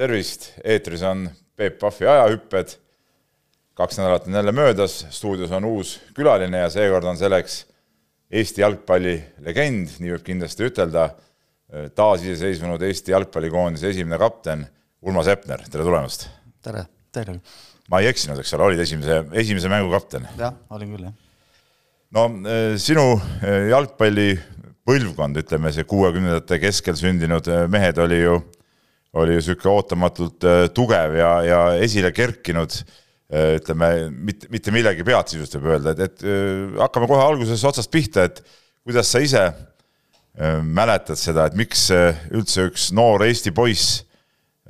tervist, eetris on Peep Pahvi ajahüpped. kaks nädalat on jälle möödas, stuudios on uus külaline ja seekord on selleks Eesti jalgpalli legend, nii võib kindlasti ütelda, taasiseseisvunud Eesti jalgpallikoondise esimene kapten Urmas Epner, tere tulemast! tere, tere! ma ei eksinud, eks ole, olid esimese, esimese mängu kapten? jah, olin küll, jah. no eh, sinu eh, jalgpallipõlvkond, ütleme see kuuekümnendate keskel sündinud eh, mehed oli ju oli niisugune ootamatult äh, tugev ja, ja esile kerkinud äh, ütleme, mitte, mitte millegi pealt sisust võib öelda, et, et äh, hakkame kohe alguses otsast pihta, et kuidas sa ise mäletad seda, et miks üldse üks noor Eesti poiss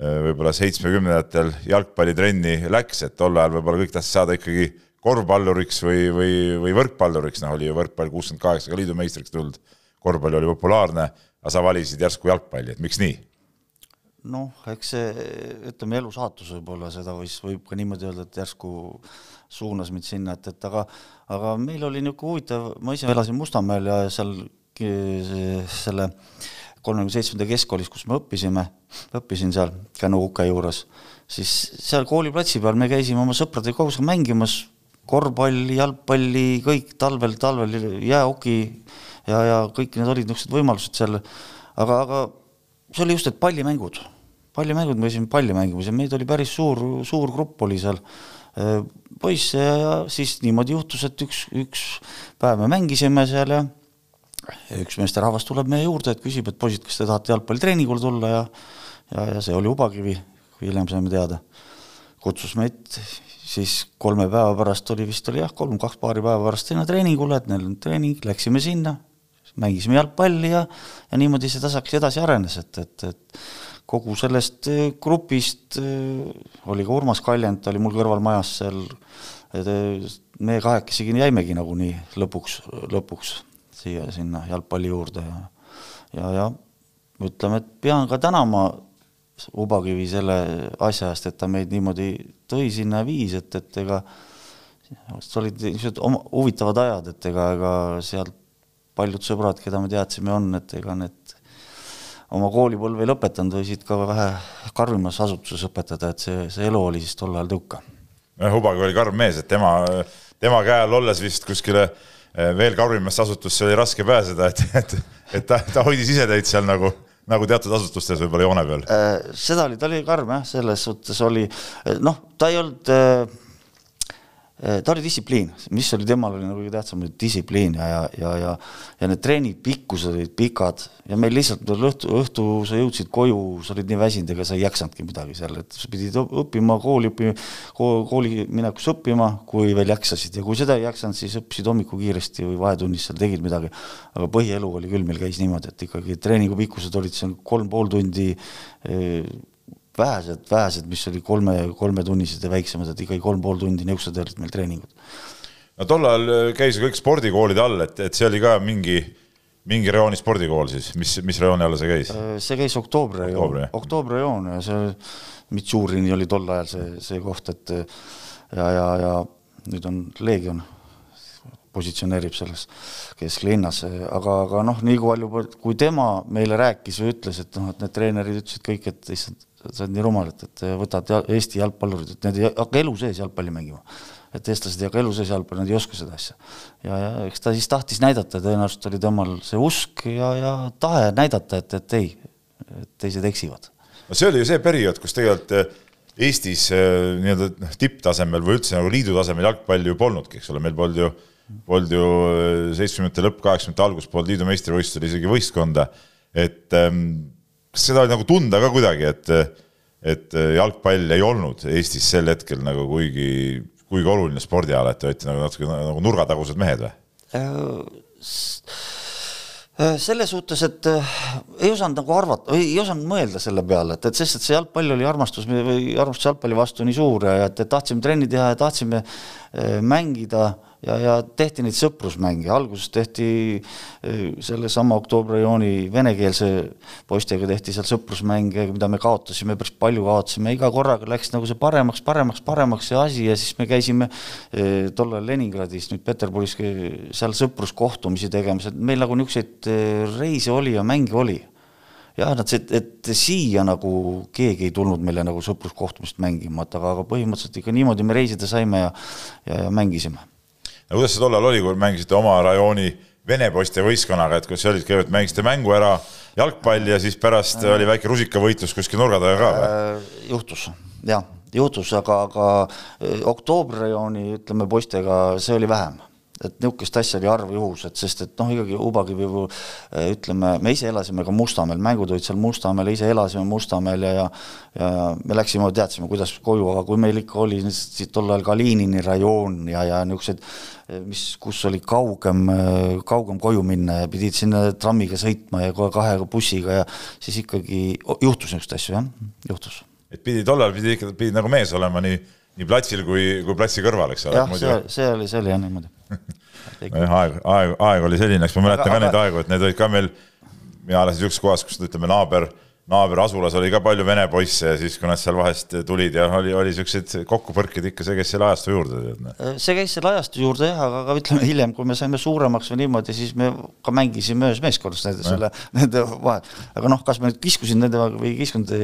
võib-olla seitsmekümnendatel jalgpallitrenni läks, et tol ajal võib-olla kõik tahtsid saada ikkagi korvpalluriks või, või, või võrkpalluriks, noh, oli ju võrkpall kuuskümmend kaheksa ka liidu meistriks tulnud, korvpall oli populaarne, aga sa valisid järsku jalgpalli, et miks nii? Noh, eks see, ütleme, elu saatus võib-olla, seda võis, võib ka niimoodi öelda, et järsku suunas mind sinna, et, et aga, aga meil oli niisugune huvitav, ma ise elasin Mustamäel ja seal selle kolmekümne seitsmenda keskkoolis, kus me õppisime, õppisin seal Känu Uke juures, siis seal kooliplatsi peal me käisime oma sõpradega koos mängimas korvpalli, jalgpalli, kõik talvel, talvel jäähoki ja, ja kõik need olid niisugused võimalused seal, aga, aga see oli just, et pallimängud, pallimängud, me käisime palli mängimas ja meid oli päris suur, suur grupp oli seal. Äh, poisse ja siis niimoodi juhtus, et üks, üks päev me mängisime seal ja üks meesterahvas tuleb meie juurde, et küsib, et poisid, kas te tahate jalgpallitreeningule tulla ja ja, ja see oli Ubakivi, hiljem saime teada. kutsus meid siis kolme päeva pärast oli vist oli jah, kolm-kaks paari päeva pärast sinna treeningule, et neil on treening, läksime sinna, mängisime jalgpalli ja, ja niimoodi see tasakesi edasi arenes, et, et, et kogu sellest äh, grupist äh, oli ka Urmas Kaljent, oli mul kõrval majas seal, äh, me kahekesi jäimegi nagunii lõpuks, lõpuks siia, sinna jalgpalli juurde ja ja, ja ütleme, et pean ka tänama Ubakivi selle asja eest, et ta meid niimoodi tõi sinna viis, et, et ega olid niisugused huvitavad ajad, et ega, ega sealt paljud sõbrad, keda me teadsime, on, et ega need oma koolipõlve ei lõpetanud, võisid ka vähe karmimas asutuses õpetada, et see, see elu oli siis tol ajal tõuka. jah, Hubagi oli karm mees, et tema, tema käe all olles vist kuskile eh, veel karmimasse asutusse oli raske pääseda, et, et, et ta, ta hoidis ise teid seal nagu nagu teatud asutustes võib-olla joone peal. Äh, seda oli, ta oli karm jah, selles suhtes oli, noh, ta ei olnud Äh, ta oli distsipliin, mis oli temal oli nagu kõige tähtsam, oli distsipliin ja, ja, ja, ja ja need treeni pikkused olid pikad ja meil lihtsalt õhtu, õhtu sa jõudsid koju, sa olid nii väsinud, ega sa ei jaksanudki midagi seal, et sa pidid õppima kooli, õppima, kooli minekus õppima, kui veel jaksasid ja kui seda ei jaksanud, siis õppisid hommikul kiiresti või vahetunnis seal tegid midagi. aga põhielu oli küll, meil käis niimoodi, et ikkagi treeningu pikkused olid seal kolm pool tundi vähesed, vähesed, mis oli kolme, kolmetunnised ja väiksemad, et ikkagi kolm pool tundi niisugused olid meil treeningud. no tol ajal äh, käis ju kõik spordikoolide all, et, et see oli ka mingi, mingi rajooni spordikool siis, mis, mis rajooni alla see käis? Äh, see käis Oktoobri rajoon, Oktoobri rajoon ja see Mitsurini oli tol ajal see, see koht, et ja, ja, ja nüüd on Leegion positsioneerib selles kesklinnas, aga, aga noh, nii palju, kui tema meile rääkis või ütles, et noh, et need treenerid ütlesid kõik, et issand, sa oled nii rumal, et, võtad Eesti jalgpallurid, et need ei hakka elu sees jalgpalli mängima. et eestlased ei hakka elu sees jalgpalli, nad ei oska seda asja. ja, ja eks ta siis tahtis näidata, tõenäoliselt oli temal see usk ja, ja tahe näidata, et, et ei, teised eksivad. no see oli ju see periood, kus tegelikult eh, Eestis eh, nii-öelda noh, tipptasemel või üldse nagu liidu tasemel jalgpalli ju polnudki, eks ole, meil polnud ju, polnud ju eh, seitsmekümnendate lõpp, kaheksakümnendate algus polnud liidu meistrivõistlustel isegi võistkonda, et ähm, kas seda oli nagu tunda ka kuidagi, et, et jalgpall ei olnud Eestis sel hetkel nagu kuigi, kuigi oluline spordiala, et te olite nagu natuke nagu nurgatagused mehed või? selles suhtes, et äh, ei osanud nagu arvata, ei osanud mõelda selle peale, et, et sest, et see jalgpall oli armastus või armastus jalgpalli vastu nii suur ja et, et tahtsime trenni teha ja tahtsime äh, mängida ja, ja tehti neid sõprusmänge, alguses tehti eh, sellesama Oktoobri rajooni venekeelse poistega tehti seal sõprusmänge, mida me kaotasime, päris palju kaotasime, iga korraga läks nagu see paremaks, paremaks, paremaks see asi ja siis me käisime eh, tollal Leningradis, nüüd Peterburis seal sõpruskohtumisi tegemas, et meil nagu niisuguseid eh, reise oli ja mänge oli. Jah, nad, et siia nagu keegi ei tulnud meile nagu sõpruskohtumist mängima, et aga, aga põhimõtteliselt ikka niimoodi me reisida saime ja, ja, ja mängisime. No kuidas see tollal oli, kui mängisite oma rajooni vene poiste võistkonnaga, et kas see olid, kõigepealt mängisite mängu ära, jalgpalli ja siis pärast oli väike rusikavõitlus kuskil nurga taga ka või äh,? juhtus, jah, juhtus, aga, aga äh, oktoobrirajooni, ütleme, poistega see oli vähem et niisugust asja oli harv juhus, et sest et noh, ikkagi Ubakivi äh, ütleme, me ise elasime ka Mustamäel, mängud olid seal Mustamäel, ise elasime Mustamäel ja, ja ja me läksime, teadsime, kuidas koju, aga kui meil ikka oli tol ajal Kalinini rajoon ja, ja niisugused mis, kus oli kaugem, kaugem koju minna ja pidid sinna trammiga sõitma ja kohe kahe bussiga ja siis ikkagi juhtus niisuguseid asju, jah, juhtus. et pidi, tollal pidi ikka, pidi nagu mees olema nii, nii platsil kui, kui platsi kõrval, eks ole. jah, see, see oli, see oli jah niimoodi jah, aeg, aeg, aeg oli selline, eks ma mäletan aga, ka aga... neid aegu, et need olid ka meil, mina elasin niisuguses kohas, kus ütleme, naaber naaberasulas oli ka palju vene poisse ja siis, kui nad seal vahest tulid ja oli, oli siukseid kokkupõrkeid ikka, see käis selle ajastu juurde. Noh. Äh, see käis selle ajastu juurde jah, aga, aga ütleme hiljem, kui me saime suuremaks või niimoodi, siis me ka mängisime ühes meeskonnas nende, selle, nende vahe. aga noh, kas me nüüd kiskusin nende või ei kiskunud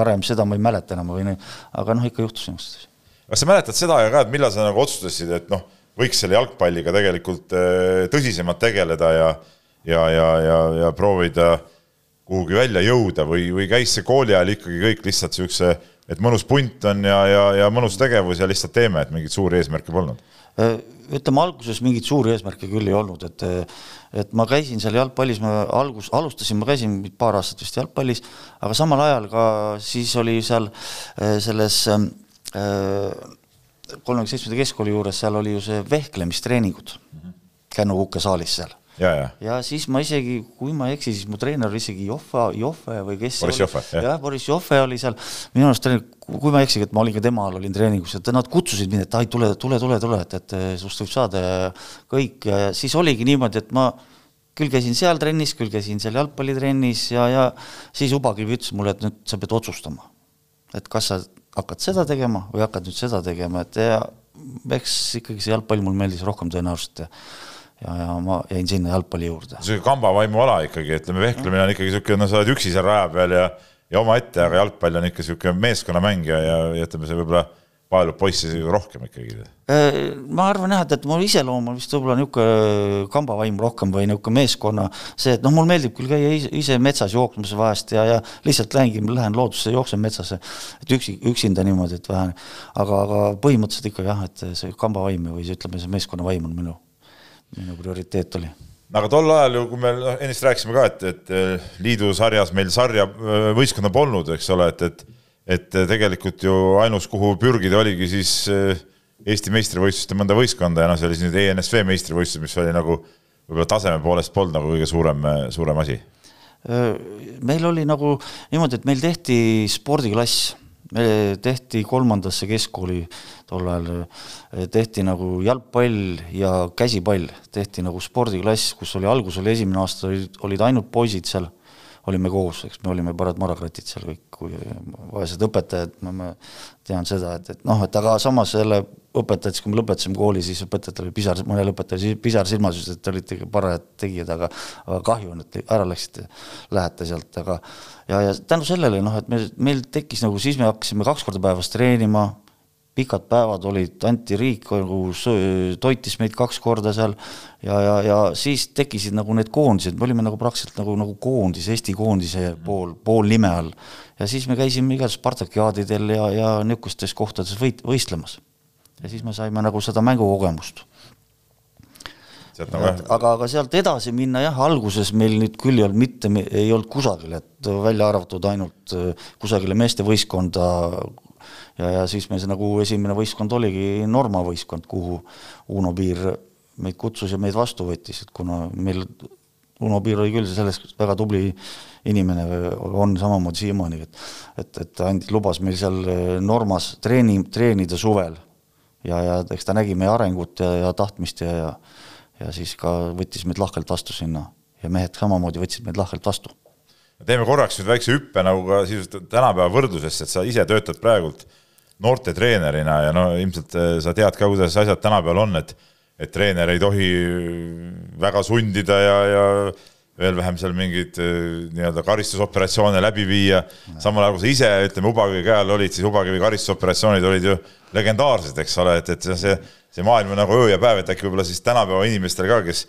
varem, seda ma ei mäleta enam või nii, aga noh, ikka juhtus niisugust asja. Kas sa mäletad seda aega ka, et millal sa nagu otsustasid, et noh, võiks selle jalgpalliga tegelikult äh, tõsisemalt tegeleda ja ja, ja, ja, ja proovida äh, kuhugi välja jõuda või, või käis see kooli ajal ikkagi kõik lihtsalt niisuguse, et mõnus punt on ja, ja, ja mõnus tegevus ja lihtsalt teeme, et mingeid suuri eesmärke polnud? Äh, ütleme, alguses mingeid suuri eesmärke küll ei olnud, et et ma käisin seal jalgpallis, ma algus, alustasin, ma käisin paar aastat vist jalgpallis, aga samal ajal ka siis oli seal äh, selles äh, kolmekümne seitsmenda keskkooli juures, seal oli ju see vehklemistreeningud mm -hmm. Kännu Kuke-saalis seal ja, ja. ja siis ma isegi, kui ma ei eksi, siis mu treener oli isegi Joffa, Joffe või kes Boris Joffe, jah ja,, Boris Joffe oli seal, minu arust treener, kui ma ei eksi, et ma olin ka tema all, olin treeningus, et nad kutsusid mind, et ai, tule, tule, tule, tule, et, et sinust võib saada kõik siis oligi niimoodi, et ma küll käisin seal trennis, küll käisin seal jalgpallitrennis ja, ja siis Ubakivi ütles mulle, et nüüd sa pead otsustama. et kas sa hakkad seda tegema või hakkad nüüd seda tegema, et ja eks ikkagi see jalgpall mulle meeldis rohkem tõenäoliselt ja ja, ja ma jäin sinna jalgpalli juurde. see kambavaimu ala ikkagi, ütleme, vehklemine on ikkagi niisugune, no sa oled üksi seal raja peal ja ja omaette, aga jalgpall on ikka niisugune meeskonnamäng ja, ja ütleme, see võib-olla paelub poissi rohkem ikkagi. Äh, ma arvan jah, et, et mu iseloom on vist võib-olla niisugune kambavaim rohkem või niisugune meeskonna see, et noh, mulle meeldib küll käia ise, metsas jooksmas vahest ja, ja lihtsalt lähengi, lähen loodusse, jooksen metsasse, et üksi, üksinda niimoodi, et vähe, aga, aga põhimõtteliselt ikka jah, et see kambavaim või ütleme, see meeskonnavaim on minu minu prioriteet oli. Aga tol ajal ju, kui me noh, ennist rääkisime ka, et, et eh, liidusarjas meil sarja võistkonda polnud, eks ole, et, et et tegelikult ju ainus, kuhu pürgida oligi siis eh, Eesti meistrivõistluste mõnda võistkonda ja noh, see oli siis nüüd ENSV meistrivõistlused, mis oli nagu võib-olla taseme poolest polnud nagu kõige suurem, suurem asi. meil oli nagu niimoodi, et meil tehti spordiklass me tehti kolmandasse keskkooli tol ajal, eh, tehti nagu jalgpall ja käsipall, tehti nagu spordiklass, kus oli, algus oli esimene aasta, olid, olid ainult poisid seal, olime koos, eks me olime parad marakratid seal kõik, kui vaesed õpetajad, ma, ma tean seda, et, et noh, et aga samas jälle õpetajad, siis kui me lõpetasime kooli, siis õpetajatel oli pisar, mõnel õpetajal pisar silmas, ütles, et te olite parajad tegijad, aga aga kahju on, et ära läksite, lähete sealt, aga ja, ja tänu sellele noh, et me, meil tekkis nagu, siis me hakkasime kaks korda päevas treenima, pikad päevad olid, anti riik nagu toitis meid kaks korda seal ja, ja, ja siis tekkisid nagu need koondised, me olime nagu praktiliselt nagu, nagu koondis, Eesti koondise pool, pool nime all. ja siis me käisime igal Spartakiaadidel ja, ja niisugustes kohtades võit-, võistlemas ja siis me saime nagu seda mängukogemust. Aga, aga sealt edasi minna jah, alguses meil nüüd küll ei olnud mitte, ei olnud kusagil, et välja arvatud ainult äh, kusagile meestevõistkonda ja, ja siis meil see nagu esimene võistkond oligi Norma võistkond, kuhu Uno Piir meid kutsus ja meid vastu võttis, et kuna meil Uno Piir oli küll selles väga tubli inimene, on samamoodi siiamaani, et et, et andis, lubas meil seal Normas treeni, treenida suvel ja, ja eks ta nägi meie arengut ja, ja tahtmist ja, ja ja siis ka võttis meid lahkelt vastu sinna ja mehed samamoodi võtsid meid lahkelt vastu. teeme korraks nüüd väikse hüppe nagu ka sisuliselt tänapäeva võrdlusesse, et sa ise töötad praegult noortetreenerina ja no ilmselt eh, sa tead ka, kuidas asjad tänapäeval on, et et treener ei tohi väga sundida ja, ja veel vähem seal mingeid nii-öelda karistusoperatsioone läbi viia. samal ajal kui sa ise, ütleme, Ubakivi käe all olid, siis Ubakivi karistusoperatsioonid olid ju legendaarsed, eks ole, et, et see, see maailm on nagu öö ja päev, et äkki võib-olla siis tänapäeva inimestel ka, kes,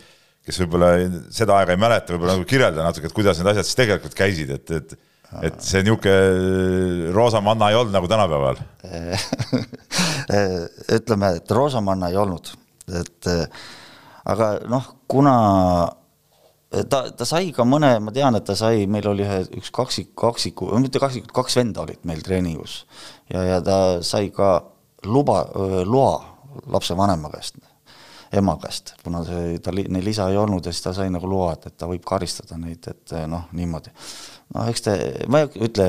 kes võib-olla seda aega ei mäleta, võib-olla nagu kirjelda natuke, et kuidas need asjad siis tegelikult käisid, et, et et see niisugune roosamanna ei olnud nagu tänapäeval. Ütleme, et roosamanna ei olnud, et aga noh, kuna ta, ta sai ka mõne, ma tean, et ta sai, meil oli ühe, üks kaksik, kaksiku, mitte kaksik, kaks venda olid meil treeningus ja, ja ta sai ka luba, loa lapsevanema käest, ema käest, kuna see, tal, neil isa ei olnud ja siis ta sai nagu loa, et, et ta võib karistada neid, et noh, niimoodi. Noh, eks ta, ma ei ütle,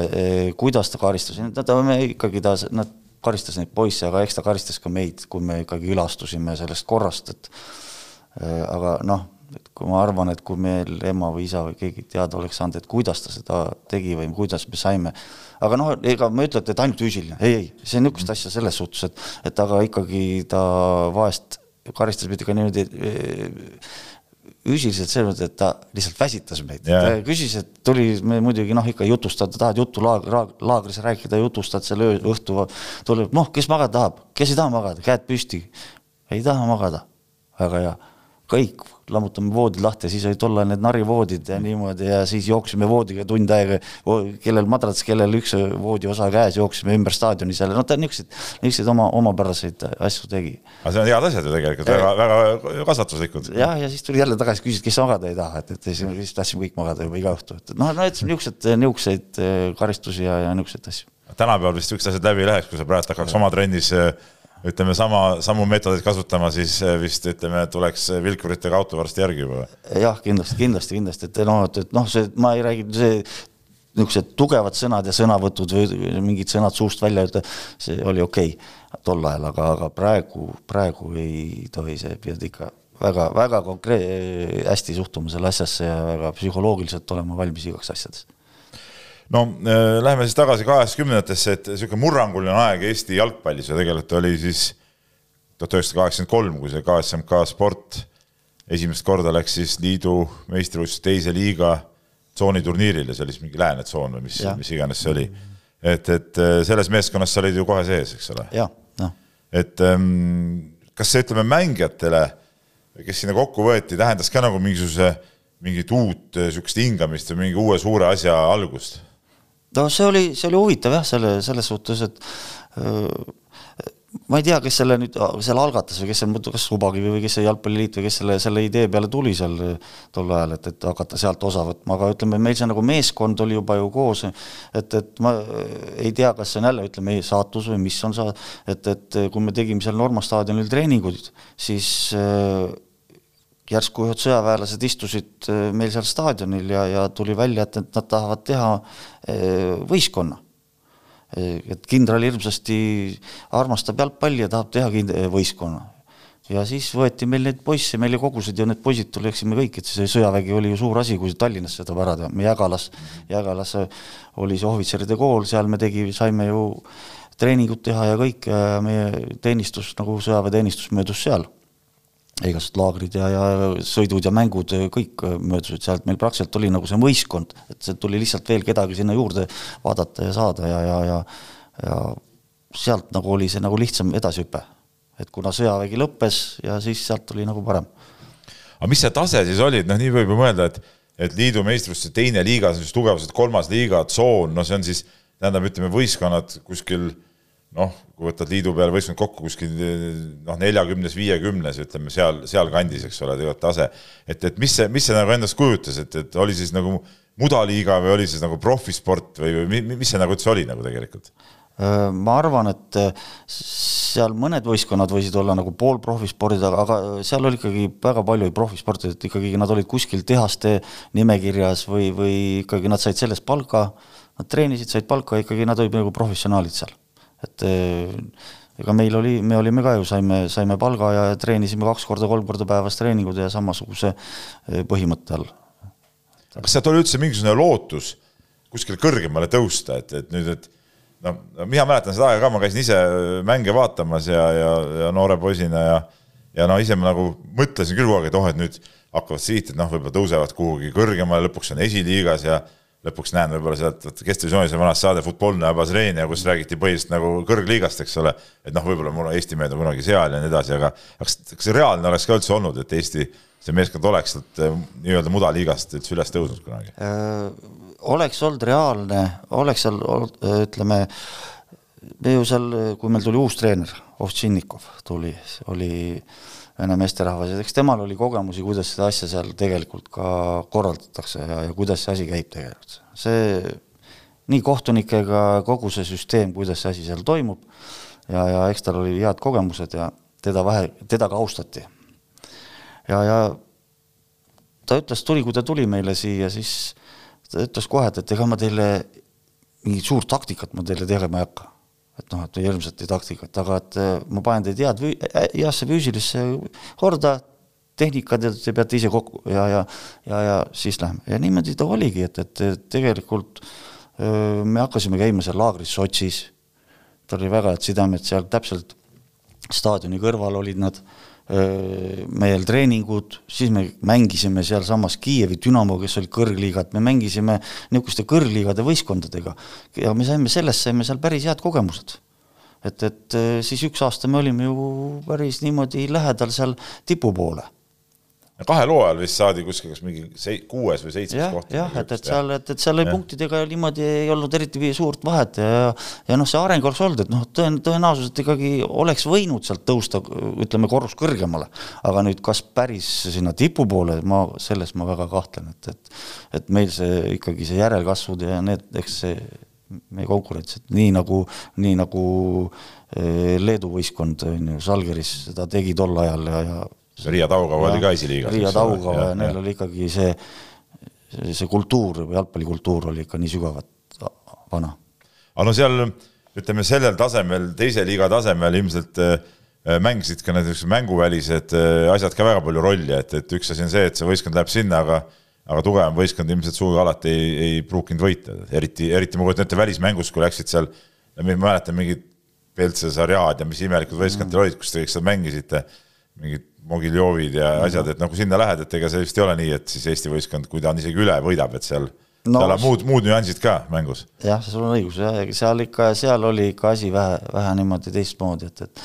kuidas ta karistas, ta, ikkagi ta, nad karistas neid poisse, aga eks ta karistas ka meid, kui me ikkagi ülastusime sellest korrast, et aga noh et kui ma arvan, et kui meil ema või isa või keegi teada oleks saanud, et kuidas ta seda tegi või kuidas me saime, aga noh, ega ma ei ütle, et ainult füüsiline, ei, ei, see niisugust asja selles suhtes, et, et aga ikkagi ta vahest karistas meid ka niimoodi füüsiliselt selles mõttes, et ta lihtsalt väsitas meid. Yeah., ta küsis, et tuli, me muidugi noh, ikka jutustad, tahad juttu laag-, laag, laagris rääkida, jutustad selle öö, õhtu, tuleb, noh, kes magada tahab, kes ei taha magada, käed püsti, ei taha magada, väga hea. Kõik lammutame voodid lahti ja siis olid tol ajal need narivoodid ja niimoodi ja siis jooksime voodiga tund aega, kellel madrats, kellel üks voodiosa käes, jooksime ümber staadioni seal, no ta niisuguseid, niisuguseid oma, omapäraseid asju tegi. aga see on head asjad ju tegelikult, väga, väga kasvatuslikud. jah, ja siis tuli jälle tagasi, küsis, kes magada ei taha, et, et siis, siis tahtsime kõik magada juba iga õhtu, et noh, no et niisugused, niisuguseid karistusi ja, ja niisuguseid asju. tänapäeval vist niisugused asjad läbi ei läheks, kui sa praegu hakkaks oma trennis ütleme sama, samu meetodeid kasutama, siis eh, vist ütleme, tuleks vilkuritega auto varsti järgi juba. jah, kindlasti, kindlasti, kindlasti, et noh, et, et noh, see, ma ei räägi, see niisugused tugevad sõnad ja sõnavõtud või mingid sõnad suust välja öelda, see oli okei okay, tol ajal, aga, aga praegu, praegu ei tohi, see pead ikka väga, väga konkreet-, hästi suhtuma selle asjasse ja väga psühholoogiliselt olema valmis igaks asjadest no äh, läheme siis tagasi kaheksakümnendatesse, et niisugune murranguline aeg Eesti jalgpallis ja tegelikult oli siis tuhat üheksasada kaheksakümmend kolm, kui see KSMK sport esimest korda läks siis liidu meistrivõistluste teise liiga tsooniturniirile, see oli siis mingi lääne tsoon või mis, mis iganes see oli. et, et äh, selles meeskonnas sa olid ju kohe sees, eks ole? noh. et ähm, kas see, ütleme, mängijatele, kes sinna kokku võeti, tähendas ka nagu mingisuguse, mingit uut niisugust hingamist või mingi uue suure asja algust? No see oli, see oli huvitav jah, selle, selles suhtes, et öö, ma ei tea, kes selle nüüd, selle algatas või kes seal, kas Subakivi või kes see Jalgpalliliit või kes selle, selle idee peale tuli seal tol ajal, et, et hakata sealt osa võtma, aga ütleme, meil see nagu meeskond oli juba ju koos, et, et ma ei tea, kas see on jälle, ütleme, saatus või mis on sa-, et, et kui me tegime seal Norma staadionil treeninguid, siis äh, järsku ühed sõjaväelased istusid äh, meil seal staadionil ja, ja tuli välja, et, et nad tahavad teha äh, võistkonna. Äh, et kindral hirmsasti armastab jalgpalli ja tahab teha kind-, võistkonna. ja siis võeti meil neid poisse, meil ju kogusid ju need poisid, läksime kõik, et see sõjavägi oli ju suur asi, kui Tallinnas seda ära teha, me Jägalas, Jägalas oli see ohvitseride kool, seal me tegi, saime ju treeningut teha ja kõik, meie teenistus nagu sõjaväeteenistus möödus seal igasugused laagrid ja, ja sõidud ja mängud, kõik möödusid sealt, meil praktiliselt oli nagu see võistkond, et see tuli lihtsalt veel kedagi sinna juurde vaadata ja saada ja, ja, ja ja sealt nagu oli see nagu lihtsam edasihüpe. et kuna sõjavägi lõppes ja siis sealt oli nagu parem. aga mis see tase siis oli, et noh, nii võib ju mõelda, et et liidu meistrivõistluste teine liiga, see on siis tugevused kolmas liiga, tsoon, no see on siis, tähendab, ütleme, võistkonnad kuskil noh, kui võtad liidu peale võistkond kokku kuskil noh, neljakümnes, viiekümnes, ütleme seal, sealkandis, eks ole, tegelikult tase. et, et mis see, mis see nagu endast kujutas, et, et oli siis nagu mudaliiga või oli siis nagu profisport või, või mis see nagu üldse oli nagu tegelikult? Äh, ma arvan, et äh, seal mõned võistkonnad võisid olla nagu poolprofispordid, aga, aga seal oli ikkagi väga palju profisporti, et ikkagi nad olid kuskil tehaste nimekirjas või, või ikkagi nad said sellest palka, nad treenisid, said palka, ikkagi nad olid nagu professionaalid seal et eh, ega meil oli, me olime ka ju, saime, saime palga ja treenisime kaks korda, kolm korda päevas treeningud ja samasuguse eh, põhimõtte all. kas sealt oli üldse mingisugune lootus kuskile kõrgemale tõusta, et, et nüüd, et noh, mina mäletan seda aega ka, ma käisin ise mänge vaatamas ja, ja, ja noore poisina ja ja no ise ma nagu mõtlesin küll kogu aeg, et oh, et nüüd hakkavad siit, et noh, võib-olla tõusevad kuhugi kõrgemale, lõpuks on esiliigas ja lõpuks näen võib-olla sealt, vot Kestvisioonis on vanasti saade Futbolne Abasreenia, kus räägiti põhiliselt nagu kõrgliigast, eks ole, et noh, võib-olla mul Eesti mehed on kunagi seal ja nii edasi, aga kas, kas reaalne oleks ka üldse olnud, et Eesti see meeskond oleks sealt eh, nii-öelda mudaliigast üldse üles tõusnud kunagi äh,? oleks olnud reaalne, oleks seal, ütleme, me ju seal, kui meil tuli uus treener, Ovtšinnikov tuli, oli vene meesterahvas ja eks temal oli kogemusi, kuidas seda asja seal tegelikult ka korraldatakse ja, ja kuidas see asi käib tegelikult. see nii kohtunikega, kogu see süsteem, kuidas see asi seal toimub ja, ja eks tal oli head kogemused ja teda vähe, teda ka austati. ja, ja ta ütles, tuli, kui ta tuli meile siia, siis ta ütles kohe, et, ega ma teile mingit suurt taktikat ma teile tegema ei hakka et noh, et hirmsati taktikat, aga et äh, ma panen teid head, heasse füüsilisse korda, tehnikad ja te peate ise kokku ja, ja, ja, ja siis lähme ja niimoodi ta oligi, et, et tegelikult öö, me hakkasime käima seal laagris Sotšis, tal oli väga head sidemed seal täpselt staadioni kõrval olid nad meil treeningud, siis me mängisime sealsamas Kiievi Dünamo, kes oli kõrgliigad, me mängisime niisuguste kõrgliigade võistkondadega. Ja me saime, sellest saime seal päris head kogemused. et, et siis üks aasta me olime ju päris niimoodi lähedal seal tipu poole kahel hooajal vist saadi kuskil kas mingi sei-, kuues või seitsmes koht. jah, et, et seal, et, et seal oli punktidega niimoodi ei olnud eriti suurt vahet ja ja noh, see areng oleks olnud, et noh, tõen-, tõenäoliselt ikkagi oleks võinud sealt tõusta, ütleme, korrus kõrgemale. aga nüüd, kas päris sinna tipu poole, ma, selles ma väga kahtlen, et, et et meil see ikkagi see järelkasvud ja need, eks see meie konkurents, et nii nagu, nii nagu eh, Leedu võistkond, on ju, Žalgiris seda tegi tol ajal ja, ja Riia Taugava oli ka esiliigas. Riia Taugava ja neil oli ikkagi see, see kultuur, jalgpallikultuur oli ikka nii sügavalt vana. aga no seal ütleme sellel tasemel, teise liiga tasemel ilmselt äh, mängisid ka need mänguvälised äh, asjad ka väga palju rolli, et, et üks asi on see, et see võistkond läheb sinna, aga aga tugevam võistkond ilmselt sugugi alati ei, ei pruukinud võita, eriti, eriti ma kujutan ette välismängus, kui läksid seal, ma mäletan mingid Peltse sarjad ja mis imelikud võistkond teil olid, kus te kõik seal mängisite, mingid Mogiljovid ja -hmm. asjad, et noh, kui sinna lähed, et ega see vist ei ole nii, et siis Eesti võistkond, kui ta on isegi üle, võidab, et seal no, seal on muud, muud nüansid ka mängus. jah, sul on õigus, seal ikka, seal oli ikka asi vähe, vähe niimoodi teistmoodi, et, et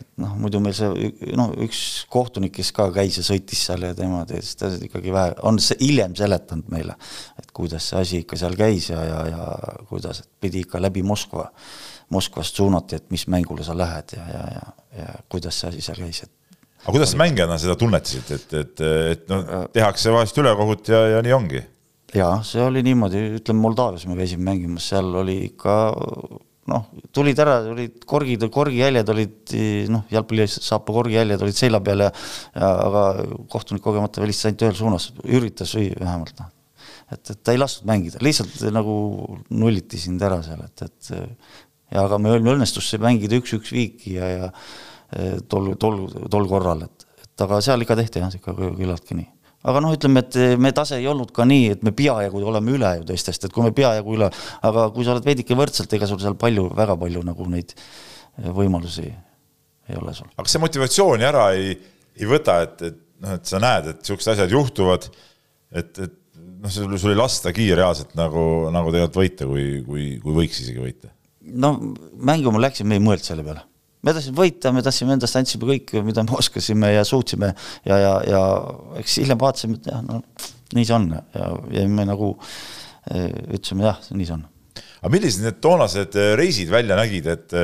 et noh, muidu meil see, noh, üks kohtunik, kes ka käis ja sõitis seal ja tema teadis, ta ikkagi vähe, on see hiljem seletanud meile, et kuidas see asi ikka seal käis ja, ja, ja kuidas, et pidi ikka läbi Moskva, Moskvast suunati, et mis mängule sa lähed ja, ja, ja, ja kuidas see asi seal käis, et aga kuidas mängijana seda tunnetasid, et, et, et noh, tehakse vahest ülekohut ja, ja nii ongi? jaa, see oli niimoodi, ütleme Moldaavias me käisime mängimas, seal oli ikka noh, tulid ära, olid korgid, korgijäljed olid noh, jalgpallisaapa korgijäljed olid selja peal ja ja aga kohtunik kogemata välistas ainult ühel suunas, üritas või vähemalt noh, et, et ta ei lasknud mängida, lihtsalt nagu nulliti sind ära seal, et, et ja aga meil õnnestus see mängida üks-üks viiki ja, ja tol, tol, tol korral, et, et aga seal ikka tehti jah, ikka küllaltki nii. aga noh, ütleme, et me tase ei olnud ka nii, et me peajagu oleme üle ju teistest, et kui me peajagu üle, aga kui sa oled veidike võrdselt, ega sul seal palju, väga palju nagu neid võimalusi ei ole sul. aga see motivatsiooni ära ei, ei võta, et, et noh, et sa näed, et niisugused asjad juhtuvad, et, et noh, sul, sul ei lastagi reaalselt nagu, nagu tegelikult võita, kui, kui, kui võiks isegi võita? no mängima läksime, ei mõelnud selle peale me tahtsime võita, me tahtsime endast, andsime kõik, mida me oskasime ja suutsime. Ja, ja, ja eks hiljem vaatasime, et jah, no nii see on. Ja, ja me nagu e, ütlesime jah, nii see on. aga millised need toonased e, reisid välja nägid, et,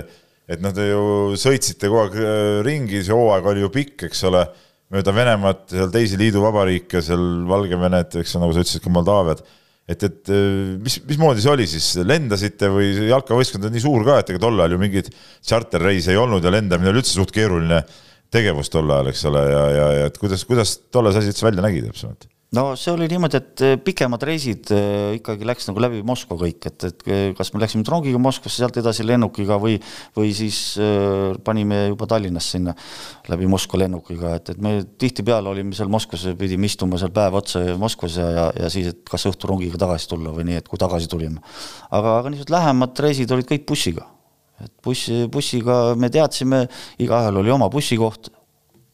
et noh, te ju sõitsite kogu aeg e, ringi, see hooaeg oli ju pikk, eks ole, mööda Venemaad, seal teisi liiduvabariike, seal Valgevenet, eks nagu sa ütlesid, ka Moldaaviat et, et äh, mis, mismoodi see oli siis, lendasite või jalkavõistkond on nii suur ka, et ega tol ajal ju mingeid tšarterreise ei olnud ja lendamine oli üldse suht keeruline tegevus tol ajal, eks ole, ja, ja, ja et kuidas, kuidas tolles üldse välja nägi täpsemalt? No see oli niimoodi, et äh, pikemad reisid äh, ikkagi läks nagu läbi Moskva kõik, et, et äh, kas me läksime rongiga Moskvasse, sealt edasi lennukiga või, või siis äh, panime juba Tallinnas sinna läbi Moskva lennukiga, et, et me tihtipeale olime seal Moskvas, pidime istuma seal päev otsa Moskvas ja, ja, ja siis, et kas õhtu rongiga tagasi tulla või nii, et kui tagasi tulime. aga, aga niisugused lähemad reisid olid kõik bussiga. et buss, bussiga me teadsime, igaühel oli oma bussikoht,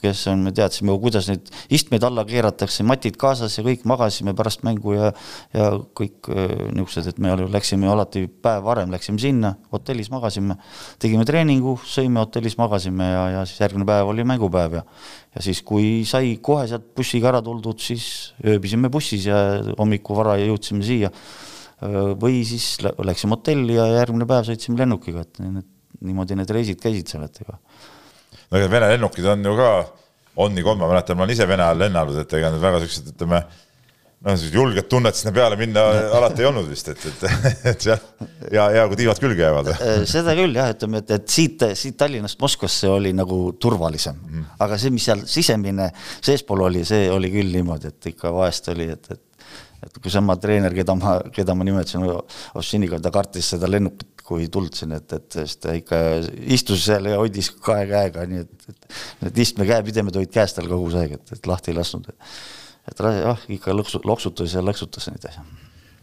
kes on, me teadsime, kuidas neid istmeid alla keeratakse, matid kaasas ja kõik magasime pärast mängu ja ja kõik äh, niisugused, et me läksime alati päev varem, läksime sinna, hotellis magasime, tegime treeningu, sõime hotellis, magasime ja, ja siis järgmine päev oli mängupäev ja ja siis, kui sai kohe sealt bussiga ära tuldud, siis ööbisime bussis ja hommikul vara jõudsime siia. või siis läksime hotelli ja järgmine päev sõitsime lennukiga, et need, niimoodi need reisid käisid seal, et ega no ega Vene lennukid on ju ka, on nii kolm, ma mäletan, ma olen ise Vene ajal lennanud, et ega need väga siuksed, ütleme, noh, sellised julged tunned sinna peale minna alati ei olnud vist, et, et, et seal ja, ja kui tiivad külge jäävad. Äh, seda küll jah, ütleme, et, et siit, siit Tallinnast Moskvasse oli nagu turvalisem mm., aga see, mis seal sisemine seespool oli, see oli küll niimoodi, et ikka vahest oli, et, et et kui sama treener, keda ma, keda ma nimetasin Ovtšiniga, ta kartis seda lennukit kui tuldasin, et, et sest ta ikka istus seal ja hoidis kahe käega, nii et, et need istme käepidemed olid käest tal kogu aeg, et, et lahti ei lasknud. et jah, ikka lõksu, loksutas ja lõksutas neid asju.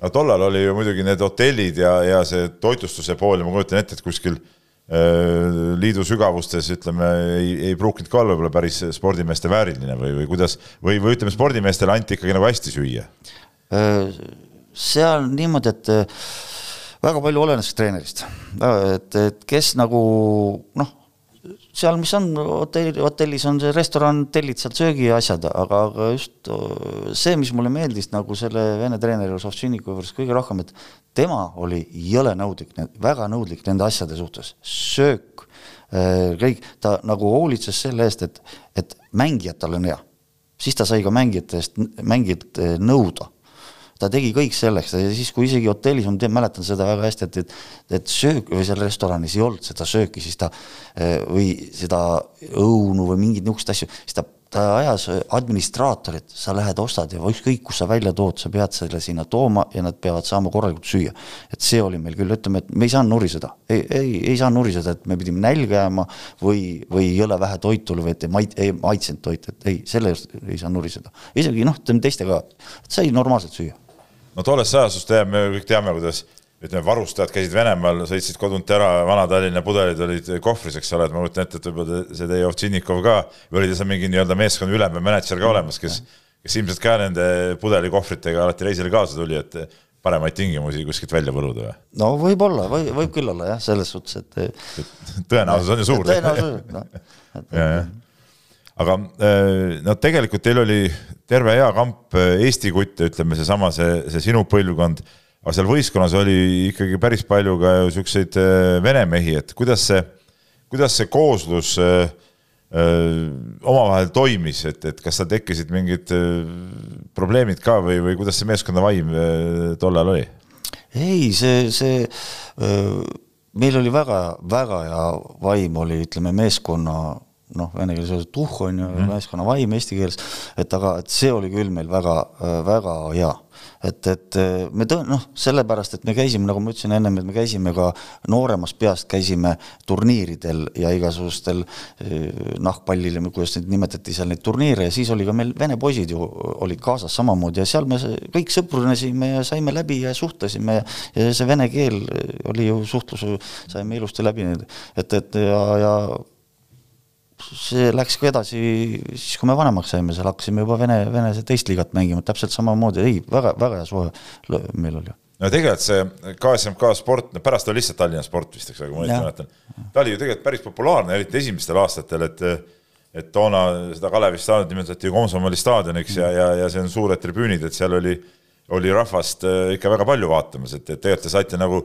no tollal oli ju muidugi need hotellid ja, ja see toitlustuse pool ja ma kujutan ette, et kuskil äh, liidu sügavustes ütleme, ei, ei pruukinud ka olla võib-olla päris spordimeeste vääriline või, või kuidas, või, või ütleme, spordimeestele anti ikkagi nagu hästi süüa? Äh, seal niimoodi, et väga palju olenes treenerist, et, et kes nagu noh, seal, mis on hotelli, hotellis on see restoran, tellid sealt söögi ja asjad, aga, aga just see, mis mulle meeldis nagu selle vene treeneri Sovtšiniku juures kõige rohkem, et tema oli jõle nõudlik, väga nõudlik nende asjade suhtes, söök, kõik, ta nagu hoolitses selle eest, et, et mängijatel on hea. siis ta sai ka mängijate eest, mängijat nõuda ta tegi kõik selleks ja siis, kui isegi hotellis, ma tean, mäletan seda väga hästi, et, et et söök või seal restoranis ei olnud seda sööki, siis ta eh, või seda õunu või mingeid niisuguseid asju, siis ta, ta ajas administraatorit, sa lähed, ostad ja ükskõik, kus sa välja tood, sa pead selle sinna tooma ja nad peavad saama korralikult süüa. et see oli meil küll, ütleme, et me ei saanud nuriseda, ei, ei, ei saanud nuriseda, et me pidime nälga jääma või, või jõle vähe toitu või et ei mait-, ei maitsenud toit, et ei, selle eest ei saa nuriseda. isegi noh, teistega, sai normaalselt süüa no tollest ajastust teame, me kõik teame, kuidas ütleme, varustajad käisid Venemaal, sõitsid kodunt ära, Vana-Tallinna pudelid olid kohvris, eks ole, et ma kujutan ette, et võib-olla see teie Ovtšinnikov ka või oli ta seal mingi nii-öelda meeskonna ülem või mänedžer ka olemas, kes, kes ilmselt ka nende pudelikohvritega alati reisile kaasa tuli, et paremaid tingimusi kuskilt välja võluda või? no võib-olla, või võib küll olla jah, selles suhtes, et tõenäosus on ju suur. tõenäosus, noh aga äh, no tegelikult teil oli terve hea kamp äh, Eesti kutte, ütleme seesama, see, see sinu põlvkond, aga seal võistkonnas oli ikkagi päris palju ka ju siukseid äh, vene mehi, et kuidas see, kuidas see kooslus omavahel toimis, et, et kas seal tekkisid mingid probleemid ka või, või kuidas see meeskonna vaim tollal oli? ei, see, see öö, meil oli väga-väga hea vaim oli, ütleme meeskonna noh, vene keeles öeldakse tuhh on ju mm., meeskonna vaim eesti keeles, et aga, et see oli küll meil väga, väga hea. et, et me tõ-, noh, sellepärast, et me käisime, nagu ma ütlesin ennem, et me käisime ka nooremast peast, käisime turniiridel ja igasugustel eh, nahkpallil ja kuidas neid nimetati seal neid turniire ja siis oli ka meil vene poisid ju olid kaasas samamoodi ja seal me kõik sõprunesime ja saime läbi ja suhtlesime ja, ja see vene keel oli ju suhtlus, saime ilusti läbi, et, et ja, ja see läks ka edasi, siis kui me vanemaks saime, seal hakkasime juba vene, vene teist liigat mängima, täpselt samamoodi, ei, väga, väga hea suhe meil oli. no tegelikult see KSMK sport, no pärast oli lihtsalt Tallinna sport vist, eks ole, kui ma õieti mäletan. ta oli ju tegelikult päris populaarne, eriti esimestel aastatel, et et toona seda Kalevi staadioni nimetati ju Komsomoli staadioniks ja, ja, ja see on suured tribüünid, et seal oli, oli rahvast äh, ikka väga palju vaatamas, et, et tegelikult te saite nagu,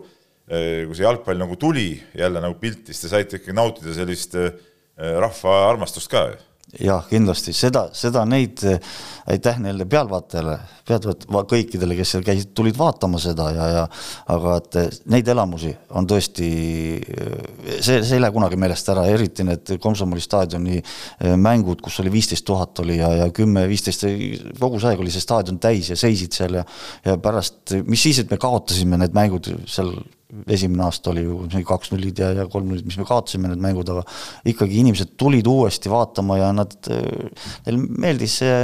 äh, kui see jalgpall nagu tuli jälle nagu pilti, siis te saite ikkagi nautida sellist Äh, rahva armastust ka ju. Jah, kindlasti. Seda, seda neid, äh, aitäh neile pealtvaatajale, pealtvaat-, kõikidele, kes seal käisid, tulid vaatama seda ja, ja aga et äh, neid elamusi on tõesti, see, see ei lähe kunagi meelest ära, eriti need Komsomoli staadioni mängud, kus oli viisteist tuhat oli ja, ja kümme, viisteist, kogu see aeg oli see staadion täis ja seisid seal ja ja pärast, mis siis, et me kaotasime need mängud seal esimene aasta oli ju kaks-nullid ja, ja kolm-nullid, mis me kaotasime need mängud, aga ikkagi inimesed tulid uuesti vaatama ja nad, neile meeldis see,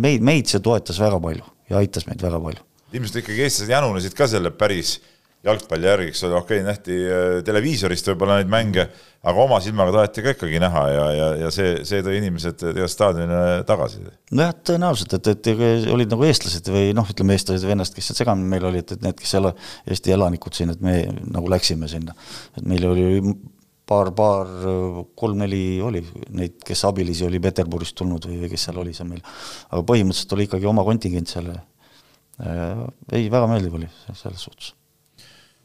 meid, meid see toetas väga palju ja aitas meid väga palju. ilmselt ikkagi eestlased janunesid ka selle päris jalgpalli järgi, eks ole, okei okay,, nähti äh, televiisorist võib-olla neid mänge, aga oma silmaga taheti ka ikkagi näha ja, ja, ja see, see tõi inimesed tegelikult staadionile tagasi. nojah, tõenäoliselt, et, et olid nagu eestlased või noh, ütleme eestlased ja venelased, kes seal segamini meil olid, et need, kes seal Eesti elanikud siin, et me nagu läksime sinna. et meil oli paar, paar, kolm-neli oli neid, kes abilisi oli Peterburist tulnud või, või kes seal oli seal meil. aga põhimõtteliselt oli ikkagi oma kontingent seal. Äh, ei, väga meeldiv oli selles suhtes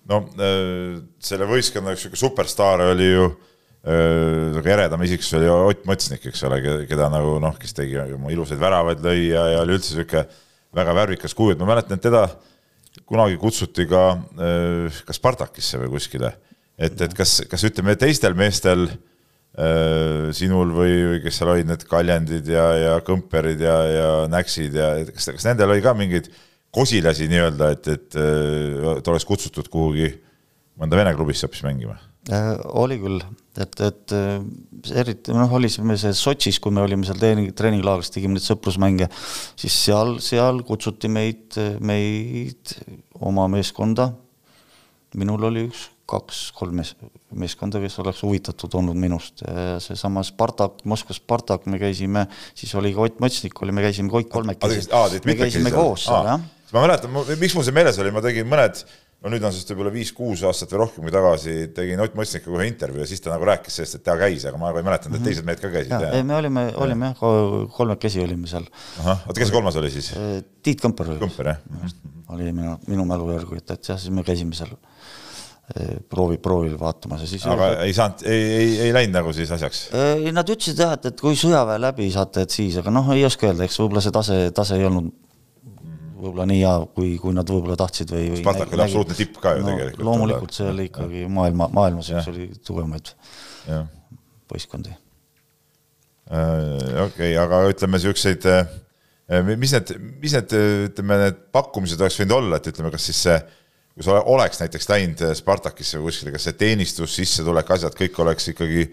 no äh, selle võistkonna üks niisugune superstaar oli ju äh, eredam isikus oli Ott Mõtsnik, eks ole, keda nagu noh, kes tegi oma ilusaid väravaid, lõi ja, ja oli üldse niisugune väga värvikas kuju, et ma mäletan, et teda kunagi kutsuti ka äh, ka Spartakisse või kuskile. et, et kas, kas ütleme, teistel meestel sinul või, või kes seal olid, need Kaljandid ja, ja Kõmperid ja, ja Näksid ja kas, kas nendel oli ka mingeid kosilasi nii-öelda, et, et, et oleks kutsutud kuhugi mõnda Vene klubisse hoopis mängima äh,? oli küll, et, et äh, eriti noh, olisime see Sotšis, kui me olime seal treening, treeninglaagris, tegime neid sõprusmänge, siis seal, seal kutsuti meid, meid oma meeskonda. minul oli üks, kaks-kolm mees, meeskonda, kes oleks huvitatud olnud minust. seesama Spartak, Moskva Spartak, me käisime, siis oli ka Ott Motsnik oli, me käisime kõik kolmekesi. me käisime koos seal, jah ma mäletan, miks mul see meeles oli, ma tegin mõned, no nüüd on sellest võib-olla viis-kuus aastat või rohkemgi tagasi, tegin Ott Mõstnikuga ühe intervjuu ja siis ta nagu rääkis sellest, et ta käis, aga ma nagu ei mäletanud, et mhm. teised mehed ka käisid. ei, me olime, olime jah, kolmekesi olime seal. ahah, oota, kes see kolmas oli siis? Äh, Tiit Kõmper oli. Kõmper, jah. Oli minu, minu mälu järgi, et, et jah, siis me käisime seal äh, proovi, proovil vaatamas ja siis aga ei saanud, ei, ei, ei läinud nagu siis asjaks? ei, nad ütlesid jah, et, et kui sõjaväe läbi saate, et siis, aga noh, ei oska öelda, eks võib-olla see tase, tase ei olnud võib-olla nii hea, kui, kui nad võib-olla tahtsid või, või Spartak oli absoluutne tipp ka ju no, tegelikult. loomulikult see oli ikkagi maailma, maailmas üks oli tugevamaid võistkondi. Äh, okei, aga ütleme niisuguseid, äh, mis need, mis need, ütleme, need pakkumised oleks võinud olla, et ütleme, kas siis see kui sa oleks näiteks läinud Spartakisse või kuskile, kas see teenistus, sissetulek, asjad kõik oleks ikkagi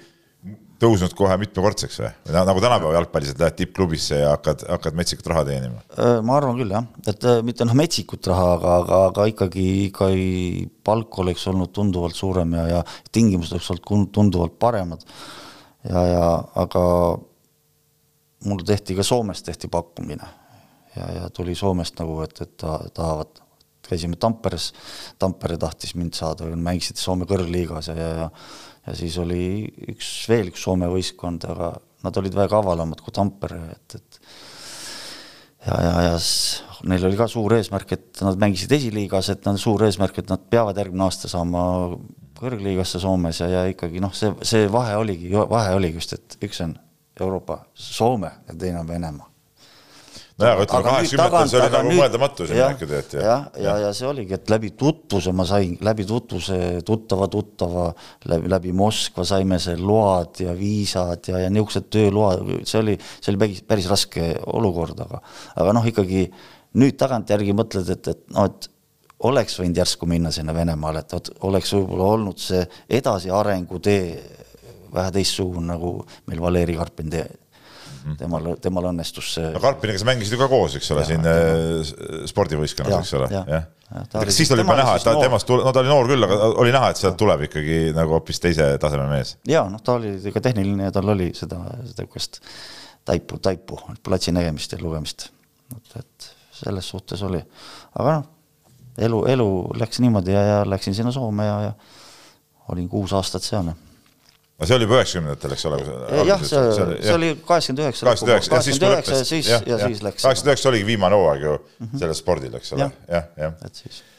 tõusnud kohe mitmekordseks või? või nagu tänapäeva jalgpallis, et lähed tippklubisse ja hakkad, hakkad metsikut raha teenima? Äh, ma arvan küll jah, et äh, mitte noh, metsikut raha, aga, aga, aga ikkagi, ikkagi palk oleks olnud tunduvalt suurem ja, ja tingimused oleks olnud tunduvalt paremad. ja, ja aga mul tehti ka Soomes tehti pakkumine ja, ja tuli Soomest nagu, et, et ta tahavad, käisime Tamperes, Tampere tahtis mind saada, mängisid Soome kõrgliigas ja, ja, ja ja siis oli üks, veel üks Soome võistkond, aga nad olid väga avalamad kui Tampere, et, et ja, ja, ja neil oli ka suur eesmärk, et nad mängisid esiliigas, et nad suur eesmärk, et nad peavad järgmine aasta saama kõrgliigasse Soomes ja, ja ikkagi noh, see, see vahe oligi, vahe oligi just, et üks on Euroopa, Soome ja teine on Venemaa nojah, aga ütleme kaheksakümnendatel see oli nagu nüüd, mõeldamatu siin rääkida, et jah. ja, ja, ja, ja see oligi, et läbi tutvuse ma sain, läbi tutvuse tuttava tuttava, läbi, läbi Moskva saime see load ja viisad ja, ja niisugused tööload, see oli, see oli päris, päris raske olukord, aga aga noh, ikkagi nüüd tagantjärgi mõtled, et, et noh, et oleks võinud järsku minna sinna Venemaale, et vot oleks võib-olla olnud see edasiarengu tee vähe teistsugune, nagu meil Valeri Karpin tee. Temal, temal õnnestus see. no Karpiniga sa mängisid ju ka koos, eks ole, siin tema... Äh, spordivõistkonnas, eks ole, jah ja. ja.. kas siis oli juba näha, et ta temast, no ta oli noor küll, aga oli näha, et sealt tuleb ikkagi nagu hoopis teise taseme mees? ja noh, ta oli ka tehniline ja tal oli seda, seda niisugust taipu, taipu, platsi nägemist ja lugemist. et, et selles suhtes oli, aga noh, elu, elu läks niimoodi ja, ja läksin sinna Soome ja, ja olin kuus aastat seal aga see oli juba üheksakümnendatel, eks ole? jah, see, see oli kaheksakümmend üheksa. kaheksakümmend üheksa ja siis, ja siis läks. kaheksakümmend üheksa oligi viimane hooaeg ju mm -hmm. sellel spordil, eks ole ja., jah, jah.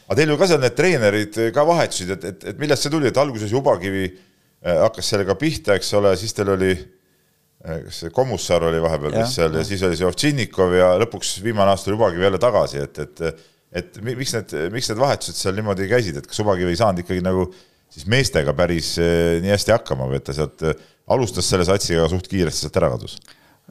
aga teil ju ka seal need treenerid ka vahetusid, et, et, et millest see tuli, et alguses Jubakivi äh, hakkas sellega pihta, eks ole, siis teil oli äh, kas see Kommusaar oli vahepeal vist seal ja siis oli see Ovtšinnikov ja lõpuks viimane aasta oli Ubakivi jälle tagasi, et, et et miks need, miks need vahetused seal niimoodi käisid, et kas Ubakivi ei saanud ikkagi nagu siis meestega päris eh, nii hästi hakkama või et ta sealt eh, alustas selle satsiga suht kiiresti sealt ära kadus?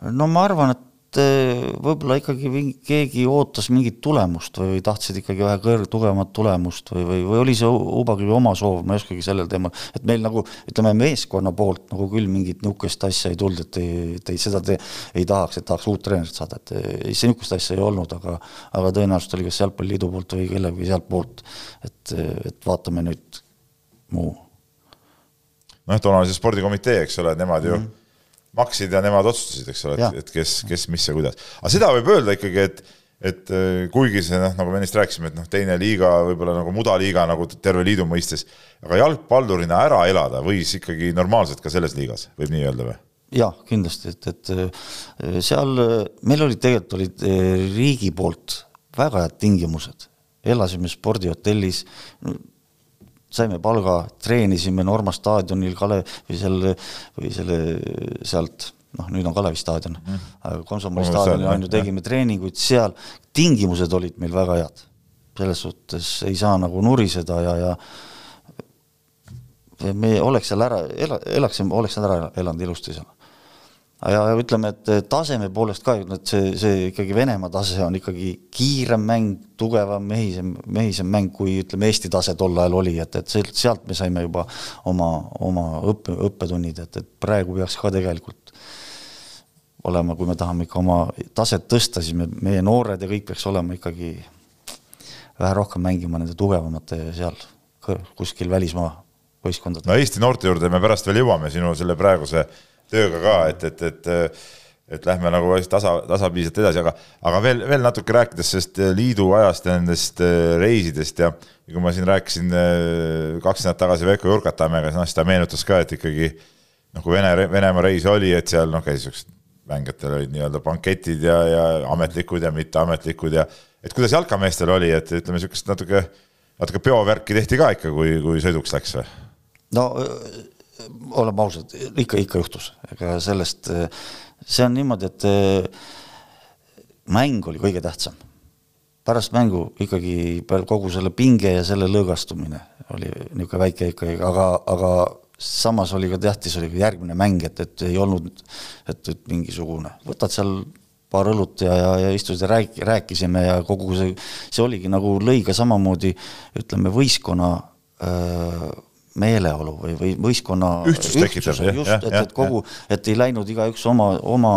no ma arvan, et võib-olla ikkagi mingi, keegi ootas mingit tulemust või, tahtsid ikkagi vähe kõr-, tugevamat tulemust või, või, või oli see Ubaklivi oma soov, ma ei oskagi sellel teemal, et meil nagu ütleme, meeskonna poolt nagu küll mingit niisugust asja ei tulnud, et ei, et ei, seda te ei tahaks, et tahaks uut treenerit saada, et ei, see niisugust asja ei olnud, aga aga tõenäoliselt oli kas Jalgpalliliidu poolt või kellegi sealtpoolt, et, et vaatame nüüd muu. noh, toona oli see spordikomitee, eks ole, nemad ju mm -hmm maksid ja nemad otsustasid, eks ole, et, et kes, kes, mis ja kuidas. aga seda võib öelda ikkagi, et, et äh, kuigi see noh, nagu me ennist rääkisime, et noh, teine liiga võib-olla nagu mudaliiga nagu terve liidu mõistes, aga jalgpallurina ära elada võis ikkagi normaalselt ka selles liigas, võib nii öelda või? jah, kindlasti, et, et äh, seal meil olid tegelikult olid äh, riigi poolt väga head tingimused, elasime spordihotellis saime palga, treenisime Norma staadionil Kalev või seal või selle sealt noh, nüüd on Kalevi staadion mm., aga Komsomoli staadionil on ju, tegime treeninguid seal, tingimused olid meil väga head. selles suhtes ei saa nagu nuriseda ja, ja me oleks seal ära, ela-, elaksime, oleks seal ära elanud ilusti seal ja ütleme, et taseme poolest ka, et see, see ikkagi Venemaa tase on ikkagi kiirem mäng, tugevam, mehisem, mehisem mäng, kui ütleme, Eesti tase tol ajal oli, et, et sealt me saime juba oma, oma õppe, õppetunnid, et, et praegu peaks ka tegelikult olema, kui me tahame ikka oma taset tõsta, siis me, meie noored ja kõik peaks olema ikkagi vähe rohkem mängima nende tugevamate seal kuskil välismaa võistkondadega. no Eesti noorte juurde me pärast veel jõuame, sinu selle praeguse tööga ka, et, et, et et lähme nagu tasa, tasapiisalt edasi, aga, aga veel, veel natuke rääkides sellest liidu ajast ja nendest äh, reisidest ja kui ma siin rääkisin äh, kaks nädalat tagasi Veiko Jurkatamäega, siis noh, siis ta meenutas ka, et ikkagi noh, kui Vene, Venemaa reis oli, et seal noh, käis siuksed mängijatel olid nii-öelda banketid ja, ja ametlikud ja mitteametlikud ja et kuidas jalkameestel oli, et ütleme, niisugust natuke, natuke peovärki tehti ka ikka, kui, kui sõiduks läks või? no oleme ausad, ikka, ikka juhtus, ega sellest, see on niimoodi, et eh, mäng oli kõige tähtsam. pärast mängu ikkagi peale kogu selle pinge ja selle lõõgastumine oli niisugune väike ikkagi, aga, aga samas oli ka tähtis, oli ka järgmine mäng, et, et ei olnud, et, et mingisugune, võtad seal paar õlut ja, ja, ja istusid ja rääk-, rääkisime ja kogu see, see oligi nagu lõi ka samamoodi ütleme, võistkonna öö, meeleolu või, või võistkonna ühtsust tekitab, just, et, et kogu, et ei läinud igaüks oma, oma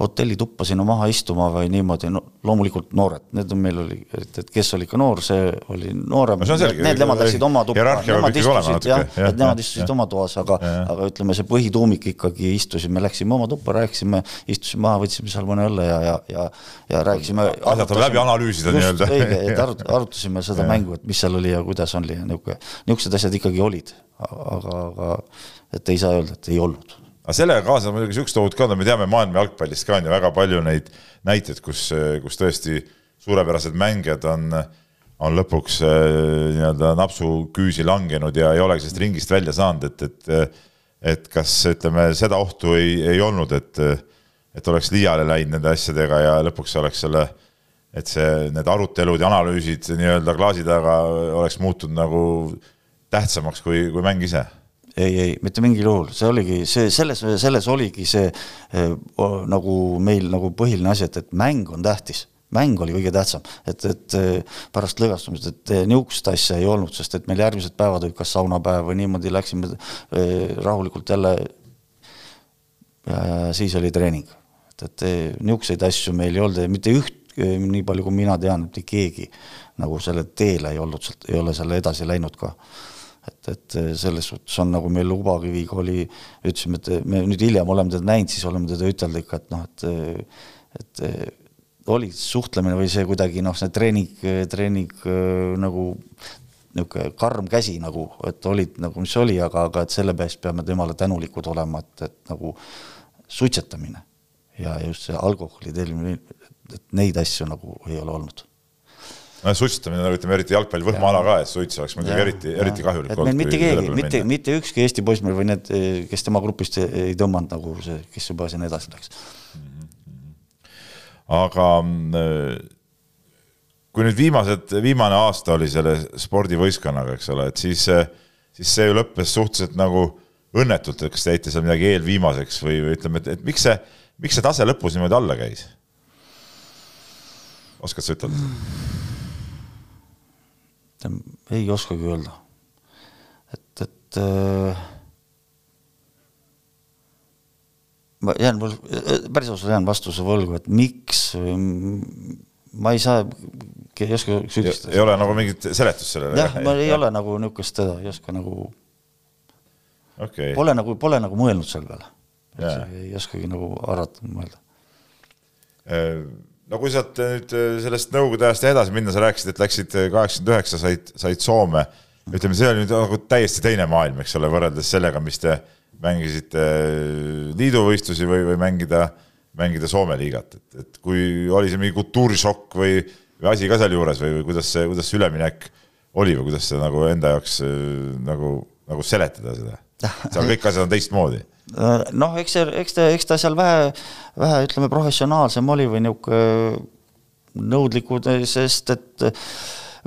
hotellituppa sinna maha istuma või niimoodi, no loomulikult noored, need on meil oli, et, et kes oli ikka noor, see oli noorem. No, need nemad läksid oma tuppa, nemad istusid jah, et nemad istusid oma toas, aga, aga ütleme, see põhituumik ikkagi istusime, läksime oma tuppa, rääkisime, istusime maha, võtsime seal mõne õlle ja, ja, ja, ja rääkisime. asjad tuleb läbi analüüsida nii-öelda. õige, et arut-, arutasime seda mängu, et mis seal oli ja kuidas oli ja niisugune, niisugused asjad ikkagi olid aga, aga et ei saa öelda, et ei olnud. aga sellega kaasneb muidugi niisugust ohut ka, no me teame maailma jalgpallist ka on ju väga palju neid näiteid, kus, kus tõesti suurepärased mängijad on, on lõpuks äh, nii-öelda napsuküüsi langenud ja ei olegi sellest ringist välja saanud, et, et et kas ütleme, seda ohtu ei, ei olnud, et et oleks liiale läinud nende asjadega ja lõpuks oleks selle, et see, need arutelud ja analüüsid nii-öelda klaasi taga oleks muutunud nagu tähtsamaks kui, kui mäng ise? ei, ei, mitte mingil juhul, see oligi see, selles, selles oligi see eh, nagu meil nagu põhiline asi, et, et mäng on tähtis mäng oli kõige tähtsam, et, et eh, pärast lõõgastumist, et eh, niisugust asja ei olnud, sest et meil järgmised päevad olid kas saunapäev või niimoodi läksime rahulikult jälle. siis oli treening, et, et niisuguseid asju meil ei olnud ja mitte üht, nii palju kui mina tean, mitte keegi nagu selle teele ei olnud ei ole selle edasi läinud ka et, et selles suhtes on nagu meil Ubakiviga oli, ütlesime, et me nüüd hiljem oleme teda näinud, siis oleme teda ütelnud ikka, et noh, et et oli suhtlemine või see kuidagi noh, see treening, treening nagu niisugune karm käsi nagu, et olid nagu, mis oli, aga, aga et selle peast peame temale tänulikud olema, et, et nagu suitsetamine ja just see alkoholi tellimine, et neid asju nagu ei ole olnud no suitsetamine, nagu ütleme, eriti jalgpall võhmaala ka, et suits oleks muidugi eriti, eriti kahjulik olnud. mitte keegi, mitte, mitte ükski Eesti poiss meil või need, kes tema grupist ei tõmmanud nagu see, kes juba sinna edasi läks. aga kui nüüd viimased, viimane aasta oli selle spordivõistkonnaga, eks ole, et siis, siis see ju lõppes suhteliselt nagu õnnetult, et kas te jäite seal midagi eelviimaseks või, või ütleme, et, et miks see, miks see tase lõpus niimoodi alla käis? oskad sa ütelda? Ei oskagi öelda. et, et äh, ma jään, päris ausalt jään vastuse võlgu, et miks, ma ei saa, ei oska süüdistada. ei ole nagu mingit seletust sellele? jah, ma ei ja. ole nagu niisugust ei oska nagu okay., pole nagu, pole nagu mõelnud selle peale. ei oskagi nagu arvata, mõelda. Äh, no kui sealt nüüd äh, sellest Nõukogude ajast edasi minna, sa rääkisid, et läksid äh, kaheksakümmend üheksa, said, said Soome. ütleme, see oli nüüd nagu täiesti teine maailm, eks ole, võrreldes sellega, mis te mängisite liiduvõistlusi või, või mängida, mängida Soome liigat, et, et kui oli see mingi kultuurishokk või, või asi ka sealjuures või, või kuidas see, kuidas see üleminek oli või kuidas seda nagu enda jaoks nagu, nagu seletada seda? seal kõik asjad on teistmoodi Äh, noh, eks see, eks ta, eks ta seal vähe, vähe ütleme, professionaalsem oli või niisugune nõudlikud, sest et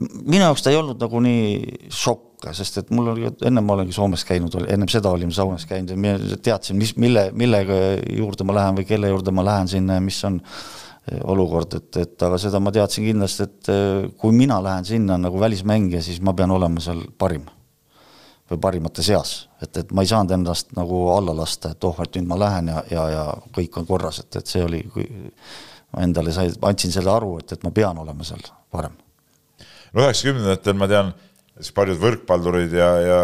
minu jaoks ta ei olnud nagu nii šokk, sest et mul oli, ennem ma olengi Soomes käinud, ennem seda olin saunas käinud ja ma teadsin, mis, mille, millega juurde ma lähen või kelle juurde ma lähen sinna ja mis on olukord, et, et aga seda ma teadsin kindlasti, et kui mina lähen sinna nagu välismängija, siis ma pean olema seal parim või parimate seas, et, et ma ei saanud ennast nagu alla lasta, et oh, et nüüd ma lähen ja, ja, ja kõik on korras, et, et see oli, ma endale sai, andsin selle aru, et, et ma pean olema seal parem. no üheksakümnendatel ma tean, paljud võrkpallurid ja, ja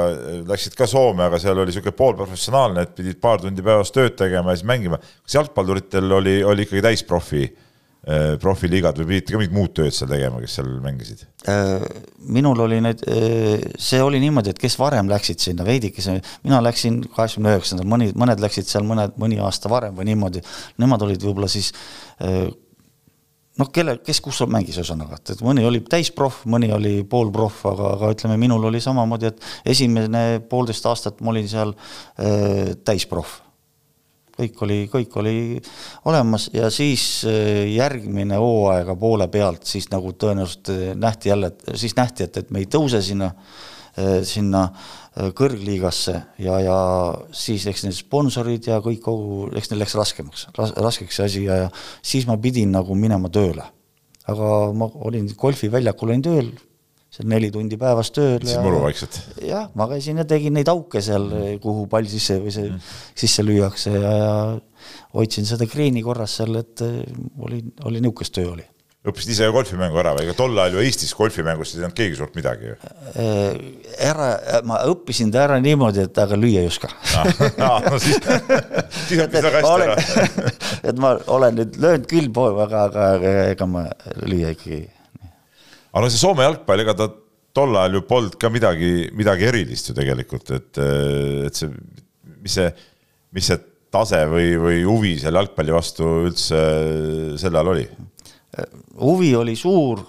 läksid ka Soome, aga seal oli niisugune poolprofessionaalne, et pidid paar tundi päevas tööd tegema ja siis mängima. kas jalgpalluritel oli, oli ikkagi täisprofi profiliigad või pidite ka mingit muud tööd seal tegema, kes seal mängisid? Äh, minul oli need, äh, see oli niimoodi, et kes varem läksid sinna veidikese, mina läksin kaheksakümne üheksandal, mõni, mõned läksid seal mõned, mõni aasta varem või niimoodi, nemad olid võib-olla siis noh, kelle, kes kus mängis, ühesõnaga, et, et mõni oli täisproff, mõni oli poolproff, aga, aga ütleme, minul oli samamoodi, et esimene poolteist aastat ma olin seal äh, täisproff kõik oli, kõik oli olemas ja siis äh, järgmine hooaega poole pealt siis nagu tõenäoliselt äh, nähti jälle, siis nähti, et, et me ei tõuse sinna, äh, sinna kõrgliigasse ja, ja siis eks need sponsorid ja kõik kogu, eks neil läks raskemaks ras,, raskeks see asi ja, ja siis ma pidin nagu minema tööle. aga ma olin golfiväljakul olin tööl seal neli tundi päevas tööl. siis muru vaikselt. jah, ma käisin ja tegin neid auke seal, kuhu pall sisse või see mm. sisse lüüakse ja, ja hoidsin seda kreeni korras seal, et eh, oli, oli niisugust töö oli õppisid ise golfimängu ära või ega tol ajal ju Eestis golfimängust ei teadnud keegi suurt midagi ju? Eh, ära, ma õppisin ta ära niimoodi, et aga lüüa ei oska ah, no siis, siis õppis väga hästi ära et ma olen nüüd löönud küll, aga, aga ega ma lüüa ikkagi aga no see Soome jalgpall, ega ta tol ajal ju polnud ka midagi, midagi erilist ju tegelikult, et, et see, mis see, mis see tase või, või huvi seal jalgpalli vastu üldse sel ajal oli? huvi oli suur,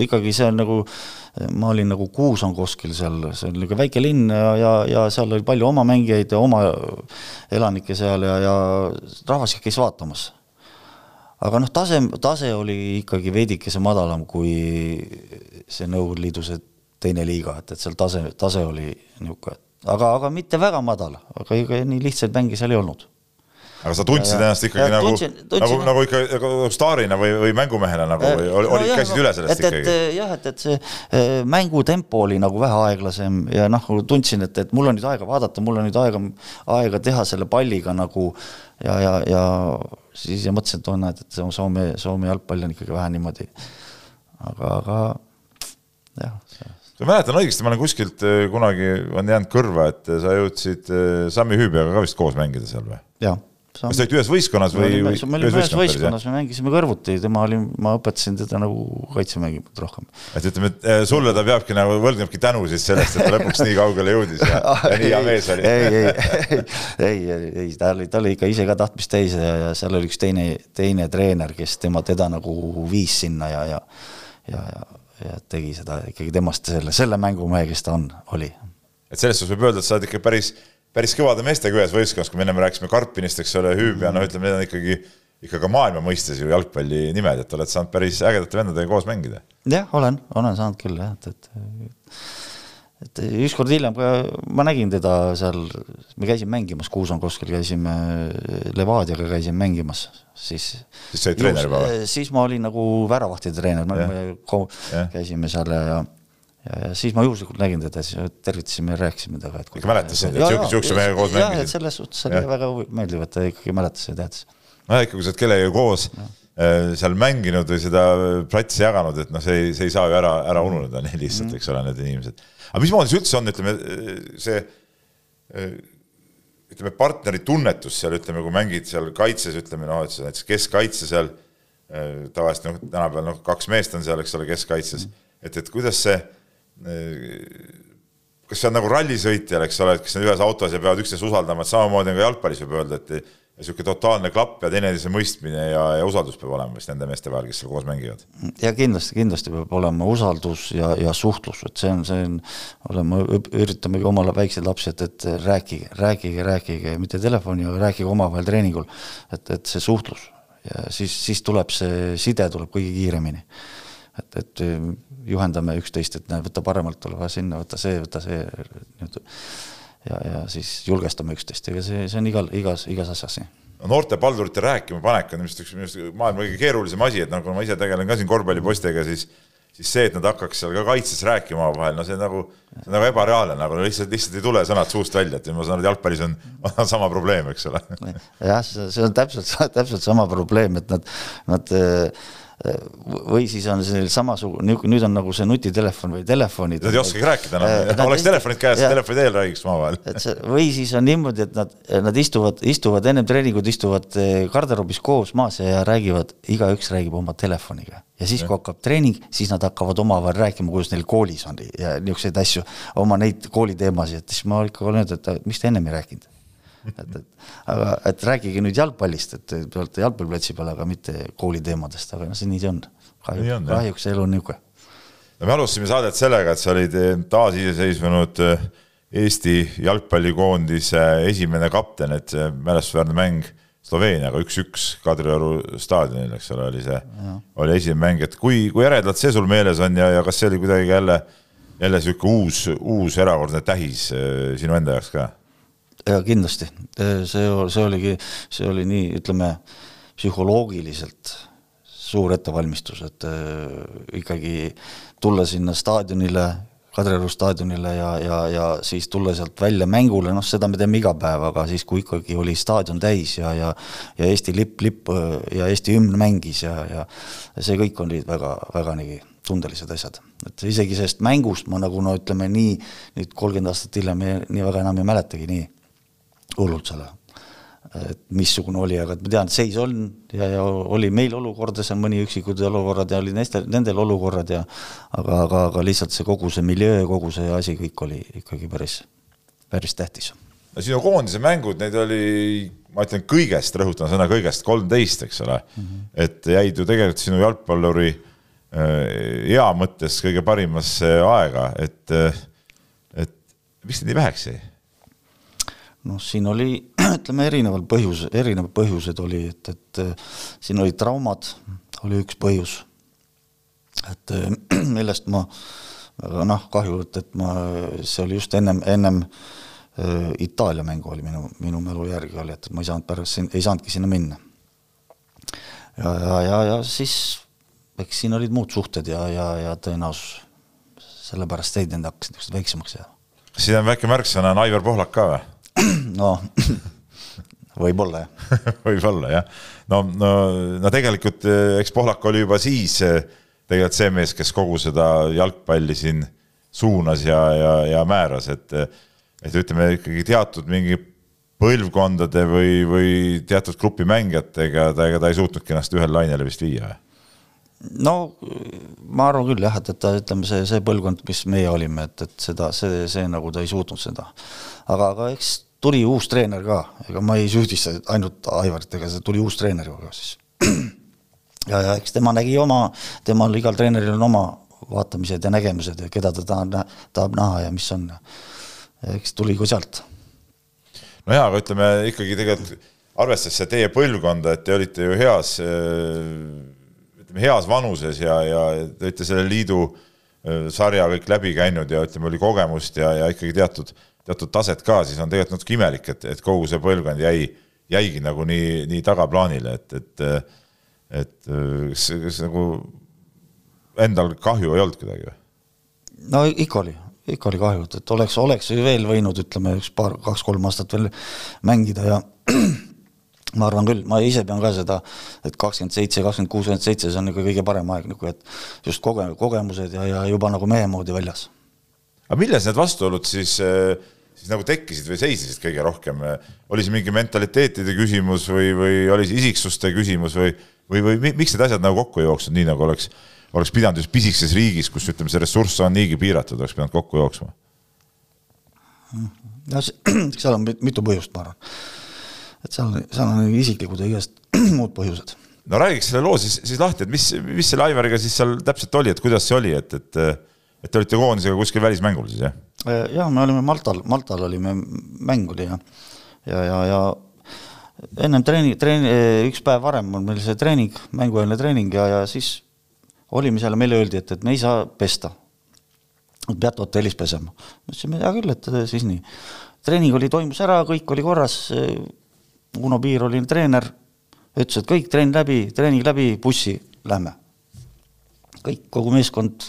ikkagi see on nagu, ma olin nagu Kuusankoskil seal, see on niisugune väike linn ja, ja, ja seal oli palju oma mängijaid ja oma elanikke seal ja, ja rahvas käis vaatamas aga noh, tase, tase oli ikkagi veidikese madalam kui see Nõukogude Liidu see teine liiga, et, et seal tase, tase oli niisugune, aga, aga mitte väga madal, aga ega nii lihtsaid mänge seal ei olnud aga sa tundsid ja, ennast ikkagi ja, nagu, nagu, nagu ikka nagu staarina või, või mängumehena nagu või oli no,, käisid üle sellest et, ikkagi? jah, et, et see äh, mängutempo oli nagu vähe aeglasem ja noh, tundsin, et, et mul on nüüd aega vaadata, mul on nüüd aega, aega teha selle palliga nagu ja, ja, ja siis ja mõtlesin, et oh näed, et Soome, Soome jalgpall on ikkagi vähe niimoodi. aga, aga jah. ma mäletan õigesti, ma olen kuskilt äh, kunagi on jäänud kõrva, et sa jõudsid äh, Sami Hüübiaga ka vist koos mängida seal või? jah kas te olite ühes võistkonnas või? me olime ühes võistkonnas, me mängisime kõrvuti, tema oli, ma õpetasin teda nagu kaitsemängimist rohkem. et ütleme, et eh, sulle ta peabki nagu, võlgnebki tänu siis sellest, et ta lõpuks nii kaugele jõudis ja, ja nii hea mees oli. ei, ei, ei, ei, ei, ta oli, ta oli ikka ise ka tahtmist täis ja, ja seal oli üks teine, teine treener, kes tema, teda nagu viis sinna ja, ja, ja, ja, ja tegi seda ikkagi temast selle, selle mängumehe, kes ta on, oli. et selles suhtes võib öelda, et sa oled ikka päris päris kõvade meestega ühes võistkonnas, kui me ennem rääkisime Karpinist, eks ole, Hüüb ja no ütleme, need on ikkagi, ikka ka maailma mõistes ju jalgpalli nimed, et oled saanud päris ägedate vendadega koos mängida. jah, olen, olen saanud küll jah, et, et et ükskord hiljem ka ma nägin teda seal, me käisime mängimas Kuusankoskil, käisime Levadiaga käisime mängimas, siis siis sa olid treener juba või? siis ma olin nagu väravahtide treener, me käisime seal ja, ja ja, siis ma juhuslikult nägin teda, siis tervitasime ja rääkisime temaga, et ikka mäletas et siukse mehega koos mängisid? jah, et selles suhtes oli väga meeldiv, et ta ikkagi mäletas ja teadis. nojah, ikka kui sa oled kellegagi koos ja Äh, seal mänginud või seda platsi jaganud, et noh, see ei, see ei saa ju ära, ära ununeda nii lihtsalt mm., eks ole, need inimesed. aga mismoodi see üldse on, ütleme see ütleme, partneri tunnetus seal, ütleme, kui mängid seal kaitses, ütleme noh, et näiteks keskkaitse seal, äh, tavaliselt noh, tänapäeval noh, kaks meest on seal, eks ole, keskkaitses, et, et kuidas see kas see on nagu rallisõitjal, eks ole, et kes on ühes autos ja peavad üksteist usaldama, et samamoodi on ka jalgpallis võib öelda, et niisugune totaalne klapp ja teineteise mõistmine ja, ja usaldus peab olema vist nende meeste vahel, kes seal koos mängivad. ja kindlasti, kindlasti peab olema usaldus ja, ja suhtlus, et see on, see on, oleme, üritamegi omale väikseid lapsi, et, et rääkige, rääkige, rääkige, mitte telefoni, aga rääkige omavahel treeningul, et, et see suhtlus ja siis, siis tuleb see side tuleb kõige kiiremini. et, et juhendame üksteist, et näe, võta paremalt, tule sinna, võta see, võta see, ja, ja siis julgestame üksteist, ega see, see on igal, igas, igas asjas nii no noorte paldurite rääkima panek on arust üks minu arust maailma kõige keerulisem asi, et nagu ma ise tegelen ka siin korvpallipostidega, siis siis see, et nad hakkaks seal ka kaitses rääkima omavahel, no see nagu, see on nagu ebareaalne, nagu lihtsalt, lihtsalt ei tule sõnad suust välja, et ma saan aru, et jalgpallis on, on sama probleem, eks ole. jah, see on täpselt, täpselt sama probleem, et nad, nad või siis on see samasugune, nüüd on nagu see nutitelefon või telefonid. Nad ei oskagi rääkida enam no., äh, oleks telefonid käes, telefoni teel räägiks omavahel. või siis on niimoodi, et nad, nad istuvad, istuvad ennem treeningut, istuvad äh, garderoobis koos maas ja räägivad, igaüks räägib oma telefoniga. ja siis, kui hakkab treening, siis nad hakkavad omavahel rääkima, kuidas neil koolis on ja niisuguseid asju, oma neid kooliteemasid, et siis ma ikka olen öelnud, et miks te ennem ei rääkinud et, et aga, et rääkige nüüd jalgpallist, et te olete jalgpalliplatsi peal, aga mitte kooliteemadest, aga noh, see nii see on. kahjuks, kahjuks elu on niisugune. no me alustasime saadet sellega, et sa olid eh, taasiseseisvunud eh, Eesti jalgpallikoondise esimene kapten, et see mälestusväärne mäng Sloveeniaga üks-üks Kadrioru staadionil, eks ole, oli see, oli esimene mäng, et kui, kui eredalt see sul meeles on ja, ja kas see oli kuidagi jälle, jälle niisugune uus, uus erakordne tähis eh, sinu enda jaoks ka? Ja kindlasti, see, see oligi, see oli nii, ütleme, psühholoogiliselt suur ettevalmistus, et äh, ikkagi tulla sinna staadionile, Kadrioru staadionile ja, ja, ja siis tulla sealt välja mängule, noh, seda me teeme iga päev, aga siis, kui ikkagi oli staadion täis ja, ja ja Eesti lipp, lipp ja Eesti hümn mängis ja, ja see kõik olid väga, väga nii tundelised asjad. et isegi sellest mängust ma nagu no ütleme nii, nüüd kolmkümmend aastat hiljem nii väga enam ei mäletagi nii hullult selle, et missugune oli, aga ma tean, et seis on ja, ja oli meil olukordades on mõni üksikud olukorrad ja olid nendel, nendel olukorrad ja aga, aga, aga lihtsalt see kogu see miljöö, kogu see asi, kõik oli ikkagi päris, päris tähtis. no sinu koondise mängud, neid oli, ma ütlen kõigest, rõhutan sõna kõigest, kolmteist, eks ole mm, -hmm. et jäid ju tegelikult sinu jalgpalluri äh, ea mõttes kõige parimasse aega, et, et miks neid nii väheks jäi? Noh, siin oli, ütleme erineval põhjus, erinevad põhjused oli, et, et äh, siin olid traumad, oli üks põhjus. et äh, millest ma, aga noh, kahju, et, et ma, see oli just ennem, ennem äh, Itaalia mängu oli minu, minu mälu järgi oli, et ma ei saanud pärast, ei saanudki sinna minna. ja, ja, ja, ja siis eks siin olid muud suhted ja, ja, ja tõenäosus sellepärast jäid need hakkasid niisugused väiksemaks jääma. siin on väike märksõna, on Aivar Pohlak ka või? no võib-olla jah võib-olla jah. no, no, no tegelikult eh, eks Pohlak oli juba siis eh, tegelikult see mees, kes kogu seda jalgpalli siin suunas ja, ja, ja määras, et et ütleme ikkagi teatud mingi põlvkondade või, või teatud grupi mängijatega ta, ega ta ei suutnudki ennast ühele lainele vist viia no ma arvan küll jah, et, et ta ütleme, see, see põlvkond, mis meie olime, et, et seda, see, see nagu ta ei suutnud seda. aga, aga eks tuli uus treener ka, ega ma ei süüdista ainult Aivarit, ega see tuli uus treener ju ka siis. ja, ja eks tema nägi oma, temal igal treeneril on oma vaatamised ja nägemused ja keda ta tahab, tahab näha ja mis on. eks tuli ka sealt. no jaa, aga ütleme ikkagi tegelikult arvestades teie põlvkonda, et te olite ju heas, ütleme heas vanuses ja, ja te olite selle liidu sarja kõik läbi käinud ja ütleme, oli kogemust ja, ja ikkagi teatud, teatud taset ka, siis on tegelikult natuke imelik, et, et kogu see põlvkond jäi, jäigi nagu nii, nii tagaplaanile, et, et et kas, kas nagu endal kahju ei olnud kuidagi või? no ikka oli, ikka oli kahju, et, et oleks, oleks veel võinud, ütleme üks paar, kaks-kolm aastat veel mängida ja ma arvan küll, ma ise pean ka seda, et kakskümmend seitse, kakskümmend kuus, kakskümmend seitse, see on ikka kõige parem aeg nagu, et just koge-, kogemused ja, ja juba nagu mehe moodi väljas. Aga milles need vastuolud siis, siis nagu tekkisid või seisnesid kõige rohkem, oli see mingi mentaliteetide küsimus või, või oli see isiksuste küsimus või, või, või miks need asjad nagu kokku ei jooksnud, nii nagu oleks, oleks pidanud just pisikeses riigis, kus ütleme, see ressurss on niigi piiratud, oleks pidanud kokku jooksma? no seal on mitu põhjust, ma arvan et seal, seal on isiklikud ja igast muud põhjused. no räägiks selle loo siis, siis lahti, et mis, mis selle Aivariga siis seal täpselt oli, et kuidas see oli, et, et et te olite koondisega kuskil välismängul siis, jah? Äh, jah, me olime Maltal, Maltal olime, mäng oli ja, ja, ja, ja ennem treeni, treeni, üks päev varem on meil see treening, mängueelne treening ja, ja siis olime seal ja meile öeldi, et, et me ei saa pesta. peate hotellis pesema. ütlesime, hea küll, et siis nii. treening oli, toimus ära, kõik oli korras Uno Piir oli treener, ütles, et kõik trenn läbi, treening läbi, bussi lähme. kõik, kogu meeskond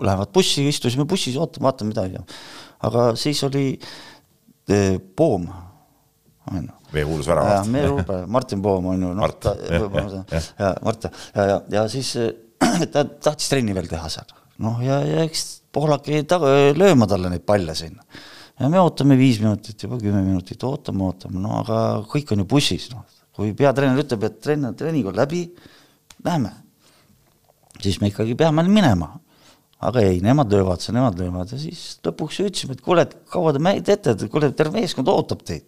lähevad bussi, istusime bussis, ootame, vaatame midagi. aga siis oli eh, Poom, on ju. meie kuulus värav. meie kuulus, Martin Poom on ju, ta, ja Mart ja, ja, ja siis eh, ta tahtis trenni veel teha seal. noh, ja, ja eks Poolak jäi taga, lööma talle neid palle sinna ja me ootame viis minutit, juba kümme minutit, ootame, ootame, no aga kõik on ju bussis, noh. kui peatreener ütleb, et trenn, treening on läbi, lähme. siis me ikkagi peame minema. Aga ei, nemad löövad nemad löövad ja siis lõpuks ütlesime, et kuule, et kaua te teete, et kuule, terve meeskond ootab teid.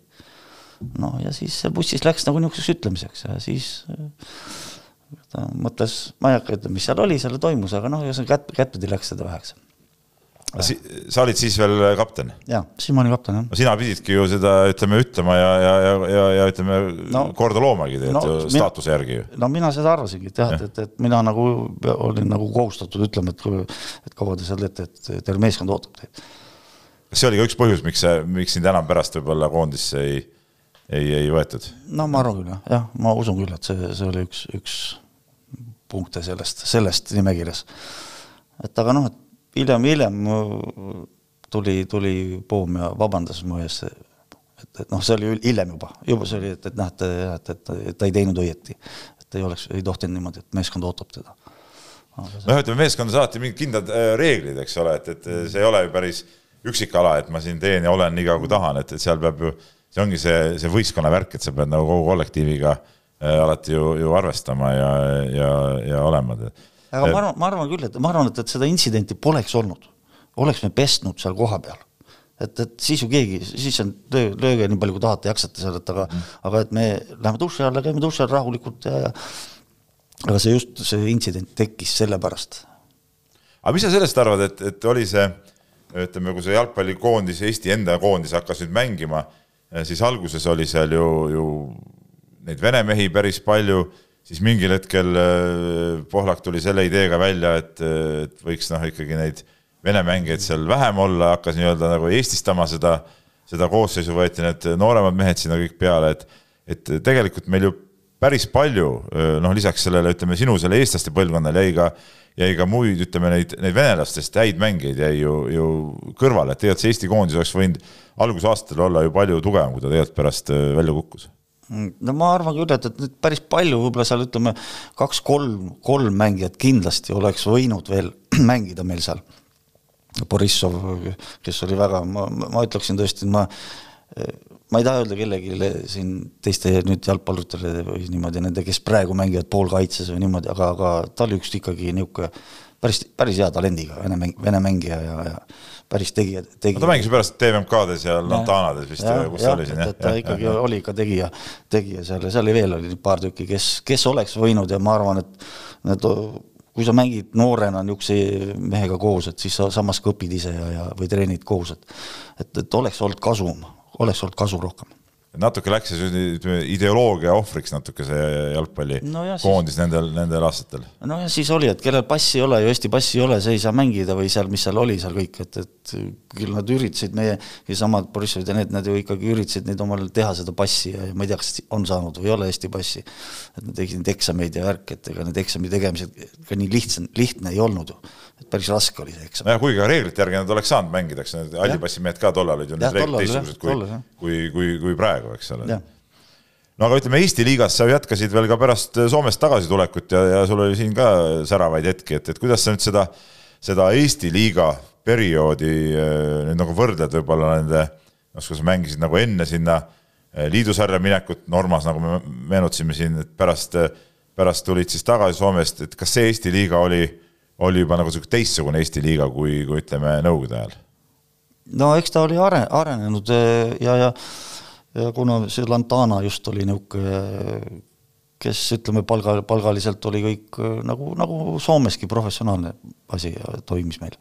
no ja siis seal bussis läks nagu niisuguseks ütlemiseks ja siis ta mõtles, ma ei hakka ütlema, mis seal oli, seal toimus, aga noh, ühesõnaga kätt, kättpidi läks seda väheks Si, sa olid siis veel kapten? jaa, siis ma olin kapten, jah. no sina pididki ju seda, ütleme, ütlema ja, ja, ja, ja, ja ütleme no, korda loomagi tead no, ju staatuse järgi ju. no mina seda arvasingi, et jah ja., et, et, et mina nagu olin nagu kohustatud ütlema, et, et kaua te seal teete, et terve meeskond ootab teid. kas see oli ka üks põhjus, miks see, miks sind enam pärast võib-olla koondisse ei, ei, ei võetud? no ma arvan küll jah, jah, ma usun küll, et see, see oli üks, üks punkte sellest, sellest nimekirjas. et aga noh, et hiljem, hiljem tuli, tuli Poom ja vabandas mu ees, et, et noh, see oli hiljem juba, juba see oli, et, et noh, et, et, et, et ta ei teinud õieti. et ei oleks, ei tohtinud niimoodi, et meeskond ootab teda. noh, ütleme meeskondas alati mingid kindlad äh, reeglid, eks ole, et, et see ei ole ju päris üksikala, et ma siin teen ja olen nii kaua, kui tahan, et, et seal peab ju, see ongi see, see võistkonna värk, et sa pead nagu kogu kollektiiviga äh, alati ju, ju arvestama ja, ja, ja olema aga ma arvan, ma arvan küll, et ma arvan, et, et seda intsidenti poleks olnud, oleks me pestnud seal kohapeal et, et siis ju keegi, siis on löö, lööge nii palju, kui tahate, jaksate seal, et aga mm., aga et me läheme duši alla, käime duši all rahulikult ja, ja aga see just, see intsident tekkis sellepärast. aga mis sa sellest arvad, et, et oli see, ütleme, kui see jalgpallikoondis, Eesti enda koondis hakkas nüüd mängima, siis alguses oli seal ju, ju neid vene mehi päris palju siis mingil hetkel äh, Pohlak tuli selle ideega välja, et, et võiks noh, ikkagi neid vene mängijaid seal vähem olla, hakkas nii-öelda nagu eestistama seda, seda koosseisu, võeti need nooremad mehed sinna kõik peale, et, et tegelikult meil ju päris palju, äh, noh, lisaks sellele, ütleme sinu selle eestlaste põlvkonnale jäi ka, jäi ka muid, ütleme neid, neid venelastest häid mängijaid jäi ju, ju kõrvale, et tegelikult see Eesti koondis oleks võinud algusaastatel olla ju palju tugevam, kui ta tegelikult pärast äh, välja kukkus no ma arvan küll, et, et nüüd päris palju, võib-olla seal ütleme kaks-kolm, kolm mängijat kindlasti oleks võinud veel mängida meil seal. Borissov, kes oli väga, ma, ma ütleksin tõesti, ma ma ei taha öelda kellelegi siin teiste nüüd jalgpalluritele või niimoodi, nende, kes praegu mängivad poolkaitses või niimoodi, aga, aga ta oli üks ikkagi niisugune päris, päris hea talendiga vene mäng, vene mängija ja, ja päris tegija, tegija. ta mängis pärast TVMK-des ja Lantanades vist, kus ta oli siin, jah? ta ikkagi ja, oli ikka tegija, tegija seal ja seal oli veel oli paar tükki, kes, kes oleks võinud ja ma arvan, et need kui sa mängid noorena niisuguse mehega koos, et siis sa samas ka õpid ise ja, ja või treenid koos, et et, et oleks olnud kasu, oleks olnud kasu rohkem natuke läks see ütleme ideoloogia ohvriks natuke see jalgpallikoondis no nendel, nendel aastatel. no ja siis oli, et kellel passi ei ole ju Eesti passi ei ole, see ei saa mängida või seal, mis seal oli seal kõik, et, et küll nad üritasid meie, samad Borissovid ja need, nad ju ikkagi üritasid neid omal teha seda passi ja, ja ma ei tea, kas on saanud või ei ole Eesti passi. et nad tegid neid eksameid ja värk, et ega need eksami tegemised ka nii lihtsam, lihtne ei olnud ju päris raske oli see eksam. nojah, kuigi ka reeglite järgi nad oleks saanud mängida, eks need hallipassimehed ka tollal olid ju need reeglid teistsugused kui, kui, kui, kui praegu, eks ole. no aga ütleme, Eesti liigas sa jätkasid veel ka pärast Soomest tagasitulekut ja, ja sul oli siin ka säravaid hetki, et, et kuidas sa nüüd seda, seda Eesti liiga perioodi eh, nüüd nagu võrdled võib-olla nende, noh, kui sa mängisid nagu enne sinna eh, liidusarja minekut Normas, nagu me meenutasime siin, et pärast, pärast tulid siis tagasi Soomest, et kas see Eesti liiga oli oli juba nagu sihuke teistsugune Eesti liiga, kui, kui ütleme nõukogude ajal? no eks ta oli are-, arenenud eh, ja, ja ja kuna see Lantana just oli niisugune, kes ütleme, palga, palgaliselt oli kõik eh, nagu, nagu Soomeski professionaalne asi ja toimis meil.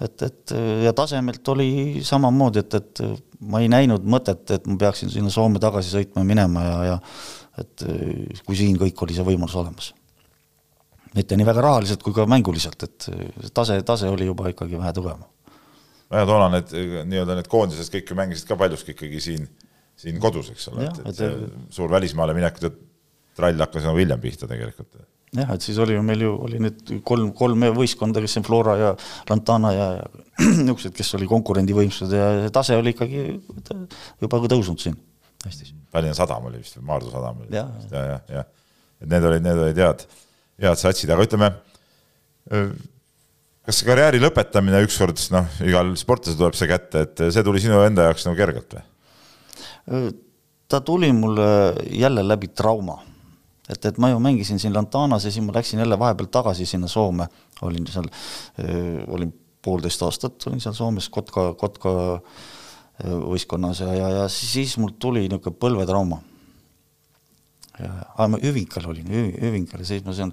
et, et ja tasemelt oli samamoodi, et, et ma ei näinud mõtet, et ma peaksin sinna Soome tagasi sõitma ja minema ja, ja et eh, kui siin kõik oli see võimalus olemas mitte nii väga rahaliselt kui ka mänguliselt, et tase, tase oli juba ikkagi vähe tugevam. ja toona need nii-öelda need koondised kõik ju mängisid ka paljuski ikkagi siin, siin kodus, eks ole, et, et, et suur välismaale minek, trall hakkas nagu hiljem pihta tegelikult. jah, et siis oli ju meil ju, oli need kolm, kolm võistkonda, kes on Flora ja Lantana ja, ja niisugused, kes oli konkurendivõimsused ja tase oli ikkagi juba tõusnud siin hästi. Tallinna Sadam oli vist Maardu Sadam oli ja, ja, ja, ja et need olid, need olid head head satsid, aga ütleme, kas see karjääri lõpetamine ükskord, noh, igal sportlasel tuleb see kätte, et see tuli sinu enda jaoks nagu kergelt või? ta tuli mulle jälle läbi trauma. et, et ma ju mängisin siin Lantanas ja siis ma läksin jälle vahepeal tagasi sinna Soome, olin seal, olin poolteist aastat olin seal Soomes Kotka, Kotka võistkonnas ja, ja, ja siis mul tuli niisugune põlvetrauma ja ma Üvinkal olin, Üvinkal ja siis ma seal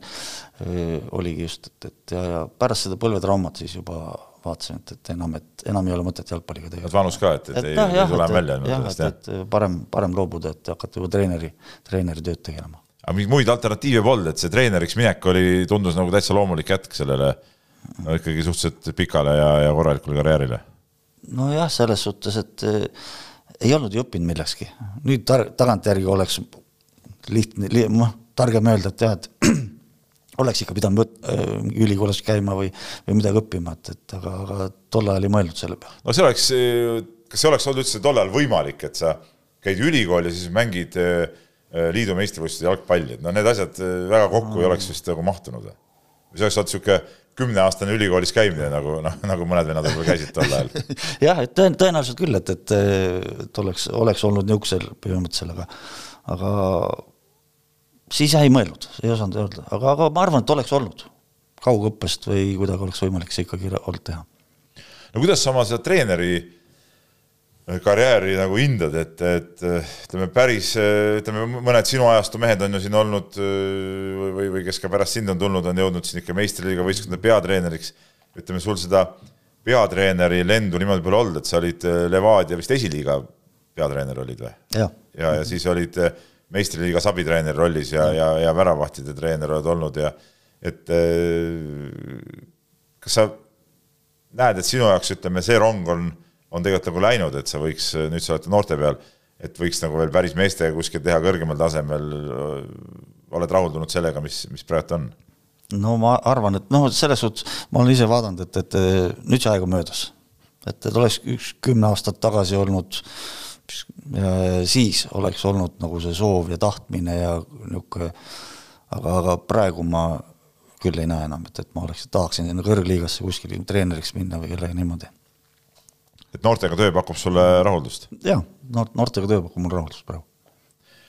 oligi just, et, et ja, ja pärast seda põlvetraumat siis juba vaatasin, et, et enam, et enam ei ole mõtet jalgpalliga tegeleda. vanus ka, et, et, et ei, jah, ei tule välja jah, et, et parem, parem loobuda, et hakata juba treeneri, treeneri tööd tegelema. aga mingeid muid alternatiive polnud, et see treeneriks minek oli, tundus nagu täitsa loomulik jätk sellele no ikkagi suhteliselt pikale ja, ja korralikule karjäärile? nojah, selles suhtes, et eh, ei olnud ju õppinud millekski. nüüd tar-, tagantjärgi oleks lihtne li,, noh, targem öelda, et jah, et oleks ikka pidanud võt-, äh, ülikoolis käima või, või midagi õppima, et, et aga, aga tol ajal ei mõelnud selle peale. no see oleks, kas see oleks olnud üldse tol ajal võimalik, et sa käid ülikooli ja siis mängid äh, äh, liidu meistrivõistluste jalgpalli, et no need asjad väga kokku mm. ei oleks vist nagu mahtunud see oleks olnud niisugune kümneaastane ülikoolis käimine, nagu noh, nagu mõned vennad võib-olla käisid tol ajal jah, et tõen-, tõenäoliselt küll, et, et, et oleks, oleks olnud niisugusel põhimõtteliselt, aga aga siis ei mõelnud, ei osanud öelda, aga, aga ma arvan, et oleks olnud kaugõppest või kuidagi oleks võimalik see ikkagi olnud teha. no kuidas sa oma seda treeneri äh, karjääri nagu hindad, et, et äh, ütleme päris, äh, ütleme mõned sinu ajastu mehed on ju siin olnud või, või kes ka pärast sind on tulnud, on jõudnud siin ikka meistriliiga võistkondade peatreeneriks. ütleme sul seda peatreeneri lendu niimoodi pole olnud, et sa olid Levadia vist esiliiga peatreener olid või? ja, ja, ja siis olid meistriliigas abitreeneri rollis ja, ja, ja väravahtide treener oled olnud ja et äh, kas sa näed, et sinu jaoks ütleme, see rong on, on tegelikult nagu läinud, et sa võiks, nüüd sa oled noorte peal, et võiks nagu veel päris meestega kuskil teha kõrgemal tasemel, oled rahuldunud sellega, mis, mis praegu on? no ma arvan, et noh, selles suhtes ma olen ise vaadanud, et, et nüüd see aeg on möödas. et, et oleks üks kümme aastat tagasi olnud äh, siis oleks olnud nagu see soov ja tahtmine ja niisugune, aga, aga praegu ma küll ei näe enam, et, et ma oleks, tahaksin sinna kõrgliigasse kuskile treeneriks minna või kellegi niimoodi. et noortega töö pakub sulle rahuldust? jah, noort, noortega töö pakub mulle rahuldust praegu.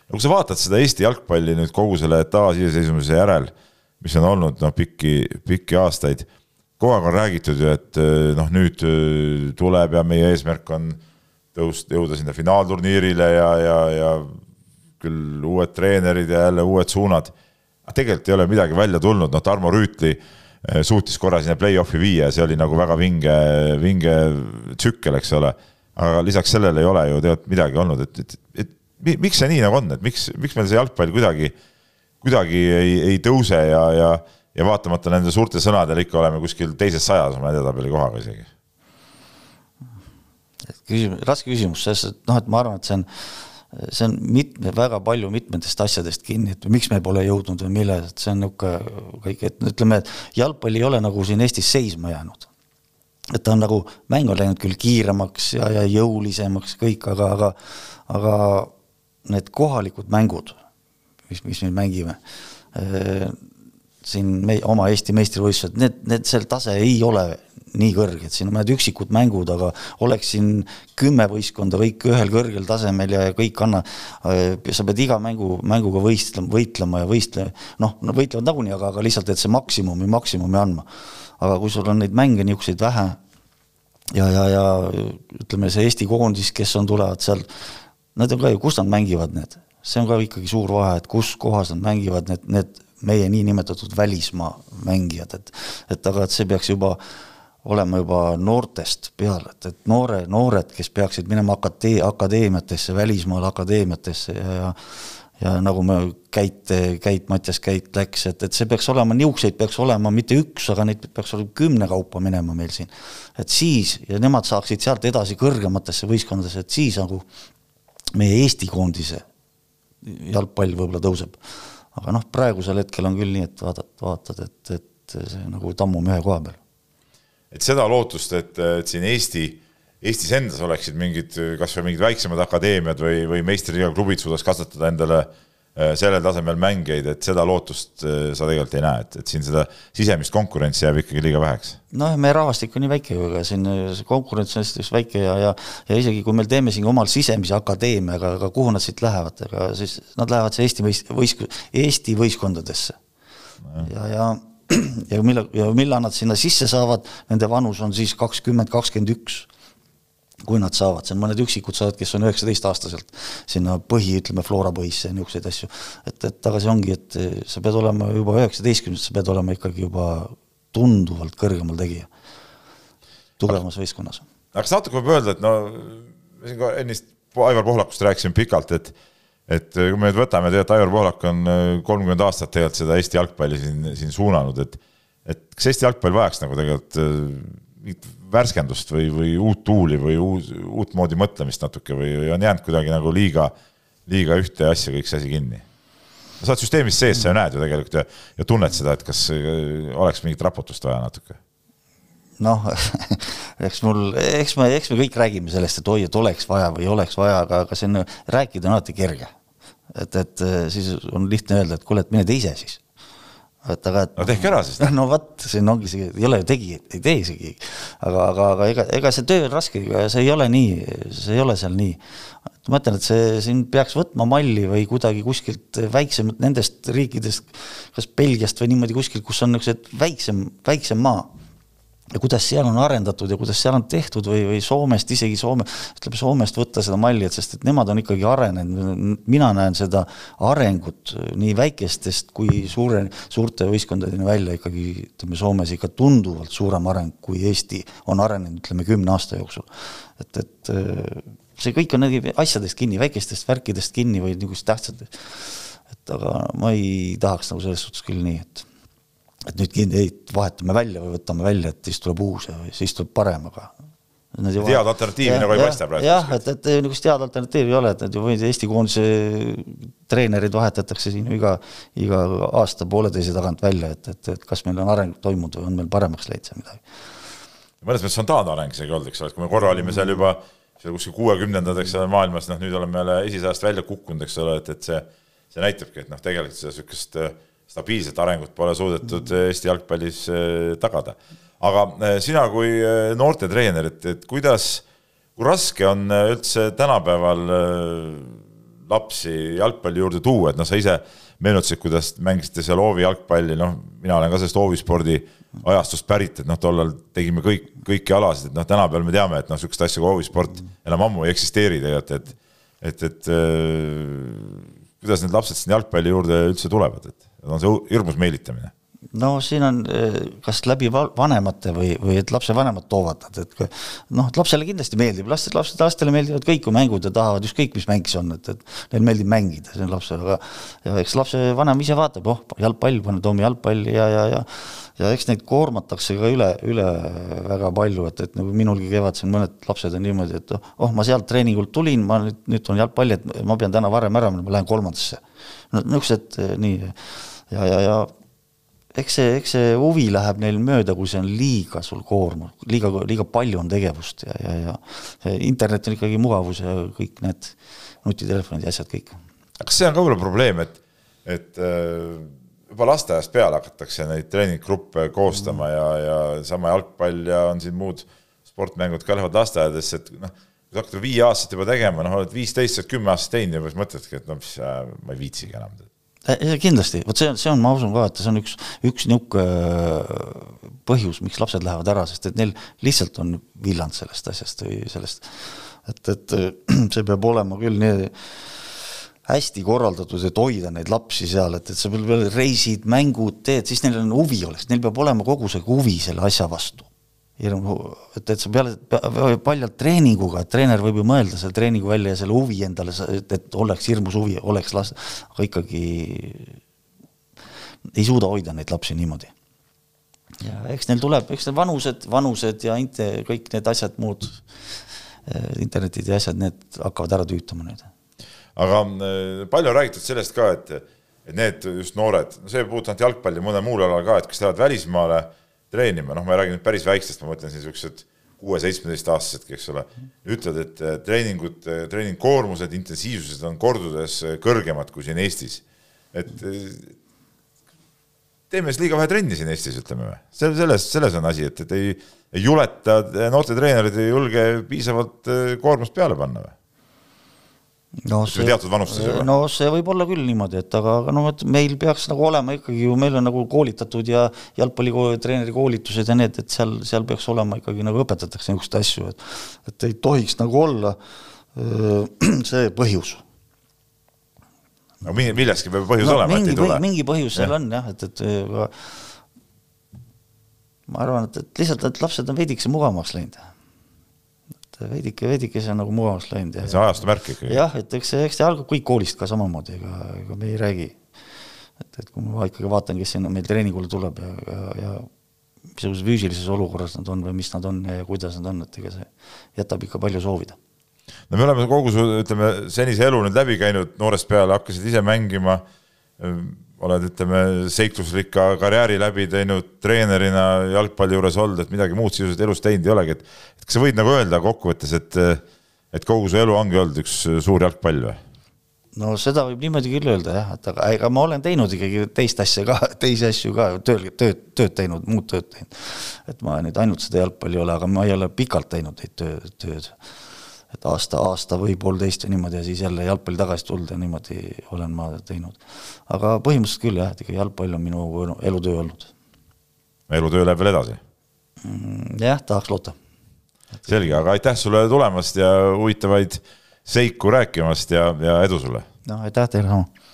no kui sa vaatad seda Eesti jalgpalli nüüd kogu selle taasiseseisvumise järel, mis on olnud noh, pikki, pikki aastaid, kogu aeg on räägitud ju, et noh, nüüd tuleb ja meie eesmärk on tõust-, jõuda sinna finaalturniirile ja, ja, ja küll uued treenerid ja jälle uued suunad. aga tegelikult ei ole midagi välja tulnud, noh, Tarmo Rüütli eh, suutis korra sinna play-off'i viia ja see oli nagu väga vinge, vinge tsükkel, eks ole. aga lisaks sellele ei ole ju tegelikult midagi olnud, et, et, et miks see nii nagu on, et miks, miks meil see jalgpall kuidagi, kuidagi ei, ei tõuse ja, ja, ja vaatamata nende suurte sõnadele ikka oleme kuskil teises sajas oma edetabeli kohaga isegi? Küsimus, raske küsimus, selles, et noh, et ma arvan, et see on see on mitme, väga palju mitmetest asjadest kinni, et miks me pole jõudnud või milles, et see on niisugune kõik, et ütleme, et jalgpall ei ole nagu siin Eestis seisma jäänud. et ta on nagu, mäng on läinud küll kiiremaks ja, ja jõulisemaks kõik, aga, aga aga need kohalikud mängud, mis, mis me mängime, eh, siin me, oma Eesti meistrivõistlused, need, need, see tase ei ole nii kõrged, siin on mõned üksikud mängud, aga oleks siin kümme võistkonda kõik ühel kõrgel tasemel ja kõik anna, äh, sa pead iga mängu, mänguga võistlema, võitlema ja võistle-, noh, nad võitlevad nagunii, aga, aga lihtsalt, et see maksimumi, maksimumi andma. aga kui sul on neid mänge niisuguseid vähe ja, ja, ja ütleme, see Eesti koondis, kes on, tulevad seal, nad on ka ju, kus nad mängivad need, see on ka ikkagi suur vahe, et kus kohas nad mängivad, need, need meie niinimetatud välismaa mängijad, et et aga et see peaks juba olema juba noortest peale, et, et noore, noored, kes peaksid minema akadee-, akadeemiatesse, välismaale akadeemiatesse ja, ja ja nagu me Käit, Käit, Mattias Käit läks, et, et see peaks olema, niisuguseid peaks olema mitte üks, aga neid peaks olema kümne kaupa minema meil siin. et siis, ja nemad saaksid sealt edasi kõrgematesse võistkondadesse, et siis nagu meie Eesti koondise jalgpall võib-olla tõuseb. aga noh, praegusel hetkel on küll nii, et vaatad, vaatad, et, et see nagu tammume ühe koha peal et seda lootust, et, et siin Eesti, Eestis endas oleksid mingid, kasvõi mingid väiksemad akadeemiad või, või meistriliiga klubid suudaks kasvatada endale äh, sellel tasemel mängijaid, et seda lootust äh, sa tegelikult ei näe, et, et siin seda sisemist konkurentsi jääb ikkagi liiga väheks. noh, meie rahvastik on nii väike ju, ega siin see konkurents on hästi väike ja, ja ja isegi kui meil teeme siin omal sisemise akadeemia, aga, kuhu nad siit lähevad, ega siis nad lähevad see Eesti võist-, võist-, Eesti võistkondadesse. ja, ja ja millal, ja millal nad sinna sisse saavad, nende vanus on siis kakskümmend, kakskümmend üks kui nad saavad, see on mõned üksikud saavad, kes on üheksateistaastaselt sinna põhi, ütleme, Flora põhisse ja niisuguseid asju. et, et aga see ongi, et sa pead olema juba üheksateistkümnes, sa pead olema ikkagi juba tunduvalt kõrgemal tegija, tugevamas võistkonnas. aga kas natuke võib öelda, et no, me siin ka ennist Aivar Pohlakust rääkisime pikalt, et et kui me nüüd võtame, tegelikult Aivar Pohlak on äh, kolmkümmend aastat tegelikult seda Eesti jalgpalli siin, siin suunanud, et et kas Eesti jalgpall vajaks nagu tegelikult äh, mingit värskendust või, või uut tuuli või uus, uutmoodi mõtlemist natuke või on jäänud kuidagi nagu liiga, liiga ühte asja kõik see asi kinni? sa oled süsteemis sees, sa ju näed ju tegelikult ja, ja tunned seda, et kas oleks mingit raputust vaja natuke noh, eks mul, eks me, eks me kõik räägime sellest, et oi, et oleks vaja või oleks vaja, aga, aga see on, rääkida on alati kerge. et, et siis on lihtne öelda, et kuule, et mine tee ise siis. et aga no tehke ära siis. no vot, siin ongi see, ei ole ju tegi, ei tee isegi. aga, aga, aga ega, ega see töö on raske, see ei ole nii, see ei ole seal nii. ma mõtlen, et see, siin peaks võtma malli või kuidagi kuskilt väiksemalt nendest riikidest, kas Belgiast või niimoodi kuskilt, kus on niisugused väiksem, väiksem maa ja kuidas seal on arendatud ja kuidas seal on tehtud või, või Soomest, isegi Soome, ütleme Soomest võtta seda malli, et sest et nemad on ikkagi arenenud, mina näen seda arengut nii väikestest kui suure, suurte võistkondadeni välja ikkagi ütleme Soomes ikka tunduvalt suurem areng, kui Eesti on arenenud, ütleme kümne aasta jooksul. et, et see kõik on asjadest kinni, väikestest värkidest kinni või niisugust tähtsat, et aga ma ei tahaks nagu selles suhtes küll nii, et et nüüd ei, vahetame välja või võtame välja, et siis tuleb uus ja siis tuleb parem, aga head alternatiivi nagu ei paista praegu. jah, et, et niisugust head alternatiivi ei ole, et need ju Eesti koondise treenerid vahetatakse siin iga, iga aasta-pooleteise tagant välja, et, et, et kas meil on areng toimunud või on meil paremaks läinud seal midagi. mõnes mõttes on taandareng isegi olnud, eks ole, et kui me korra olime seal juba seal kuskil kuuekümnendad, eks ole, maailmas, noh nüüd oleme jälle esisajast välja kukkunud, eks ole, et, et see, see näitabki, et noh, tegelikult seda niisugust äh, stabiilset arengut pole suudetud Eesti jalgpallis eh, tagada. aga eh, sina kui eh, noortetreener, et, et kuidas, kui raske on üldse tänapäeval lapsi jalgpalli juurde tuua, et noh, sa ise meenutasid, kuidas mängisite seal hoovi jalgpalli, noh, mina olen ka sellest hoovispordi ajastust pärit, et noh, tollal tegime kõik, kõiki alasid, et noh, tänapäeval me teame, et noh, niisugust asja kui hoovisport enam ammu ei eksisteeri tegelikult, et et, et äh, kuidas need lapsed sinna jalgpalli juurde üldse tulevad, et on see hirmus meelitamine? no siin on kas läbi vanemate või, või et lapsevanemad toovad nad, et noh, et lapsele kindlasti meeldib, lapsed, lapsed, lastele meeldivad kõik ju mängud ja tahavad ükskõik, mis mäng see on, et, et neil meeldib mängida, see on lapsele, aga eks lapsevanem ise vaatab, oh, jalgpall, pane Toomi jalgpalli ja, ja, ja ja eks neid koormatakse ka üle, üle väga palju, et, et nagu minulgi kevad siin mõned lapsed on niimoodi, et oh, ma sealt treeningult tulin, ma nüüd, nüüd tulen jalgpalli, et ma pean täna varem ära minema, ma lähen kolmandasse. no niisugused nii ja, ja, ja eks see, eks see huvi läheb neil mööda, kui see on liiga sul koormav, liiga, liiga palju on tegevust ja, ja, ja internet on ikkagi mugavus ja kõik need nutitelefonid ja asjad kõik. kas see on ka võib-olla probleem, et, et äh, juba lasteaiast peale hakatakse neid treeninggruppe koostama ja, ja sama jalgpall ja on siin muud sportmängud ka lähevad lasteaedadesse, et noh, kui sa hakkad viieaastaselt juba tegema, noh, oled viisteist, sa oled kümme aastat teinud ja siis mõtledki, et no mis, ma ei viitsigi enam. Kindlasti, vot see on, see on, ma usun ka, et see on üks, üks niisugune äh, põhjus, miks lapsed lähevad ära, sest et neil lihtsalt on villand sellest asjast või sellest, et, et see peab olema küll nii hästi korraldatud, et hoida neid lapsi seal, et, et sa veel reisid, mängud teed, siis neil on huvi oleks, neil peab olema kogu see huvi selle asja vastu. Hirm, et, et sa peale, paljalt treeninguga, et treener võib ju mõelda selle treeningu välja ja selle huvi endale, et, oleks hirmus huvi, oleks las-, aga ikkagi ei suuda hoida neid lapsi niimoodi. ja eks neil tuleb, eks need vanused, vanused ja inte-, kõik need asjad muud, eh, internetid ja asjad, need hakkavad ära tüütama nüüd aga äh, palju on räägitud sellest ka, et, et need just noored, no see ei puutu ainult jalgpalli, mõnel muul alal ka, et kes lähevad välismaale treenima, noh, ma ei räägi nüüd päris väikestest, ma mõtlen niisugused kuue-seitsmeteistaastased, eks ole, ütlevad, et äh, treeningud, äh, treeningkoormused, intensiivsused on kordades kõrgemad kui siin Eestis. et teeme siis liiga vähe trenni siin Eestis, ütleme või? selles, selles on asi, et, et ei, ei juleta, noorte treenerid ei julge piisavalt koormust peale panna või? No see, teatud vanustes juba? no see võib olla küll niimoodi, et aga, aga noh, et meil peaks nagu olema ikkagi ju, meil on nagu koolitatud ja jalgpallitreeneri koolitused ja need, et seal, seal peaks olema ikkagi nagu õpetatakse niisuguseid asju, et et ei tohiks nagu olla see põhjus. no milleski peab põhjus no, olema, et ei tule. mingi põhjus seal ja. on jah, et, et aga ma arvan, et, et lihtsalt, et lapsed on veidikese mugavamaks läinud et veidike, veidike see on nagu mugavamaks läinud. see ajastu märk ikkagi. jah, et eks see, eks see algab kõik koolist ka samamoodi, ega, ega me ei räägi. et, et kui ma ikkagi vaatan, kes sinna meil treeningule tuleb ja, ja, ja missuguses füüsilises olukorras nad on või mis nad on ja kuidas nad on, et ega see jätab ikka palju soovida. no me oleme kogu su, ütleme, senise elu nüüd läbi käinud noorest peale, hakkasid ise mängima oled, ütleme, seiklusrikka karjääri läbi teinud, treenerina jalgpalli juures olnud, et midagi muud sisuliselt elus teinud ei olegi, et et kas sa võid nagu öelda kokkuvõttes, et et kogu su elu ongi olnud üks suur jalgpall või? no seda võib niimoodi küll öelda jah, et aga ega ma olen teinud ikkagi teist asja ka, teisi asju ka, tööl, tööd, tööd teinud, muud tööd teinud. et ma nüüd ainult seda jalgpalli ei ole, aga ma ei ole pikalt teinud neid töö, tööd et aasta, aasta või poolteist ja niimoodi ja siis jälle jalgpalli tagasi tulnud ja niimoodi olen ma teinud. aga põhimõtteliselt küll jah, et ikka jalgpall on minu elutöö olnud. elutöö läheb veel edasi? Mm, jah, tahaks loota. selge, aga aitäh sulle tulemast ja huvitavaid seiku rääkimast ja, ja edu sulle! noh, aitäh teile sama!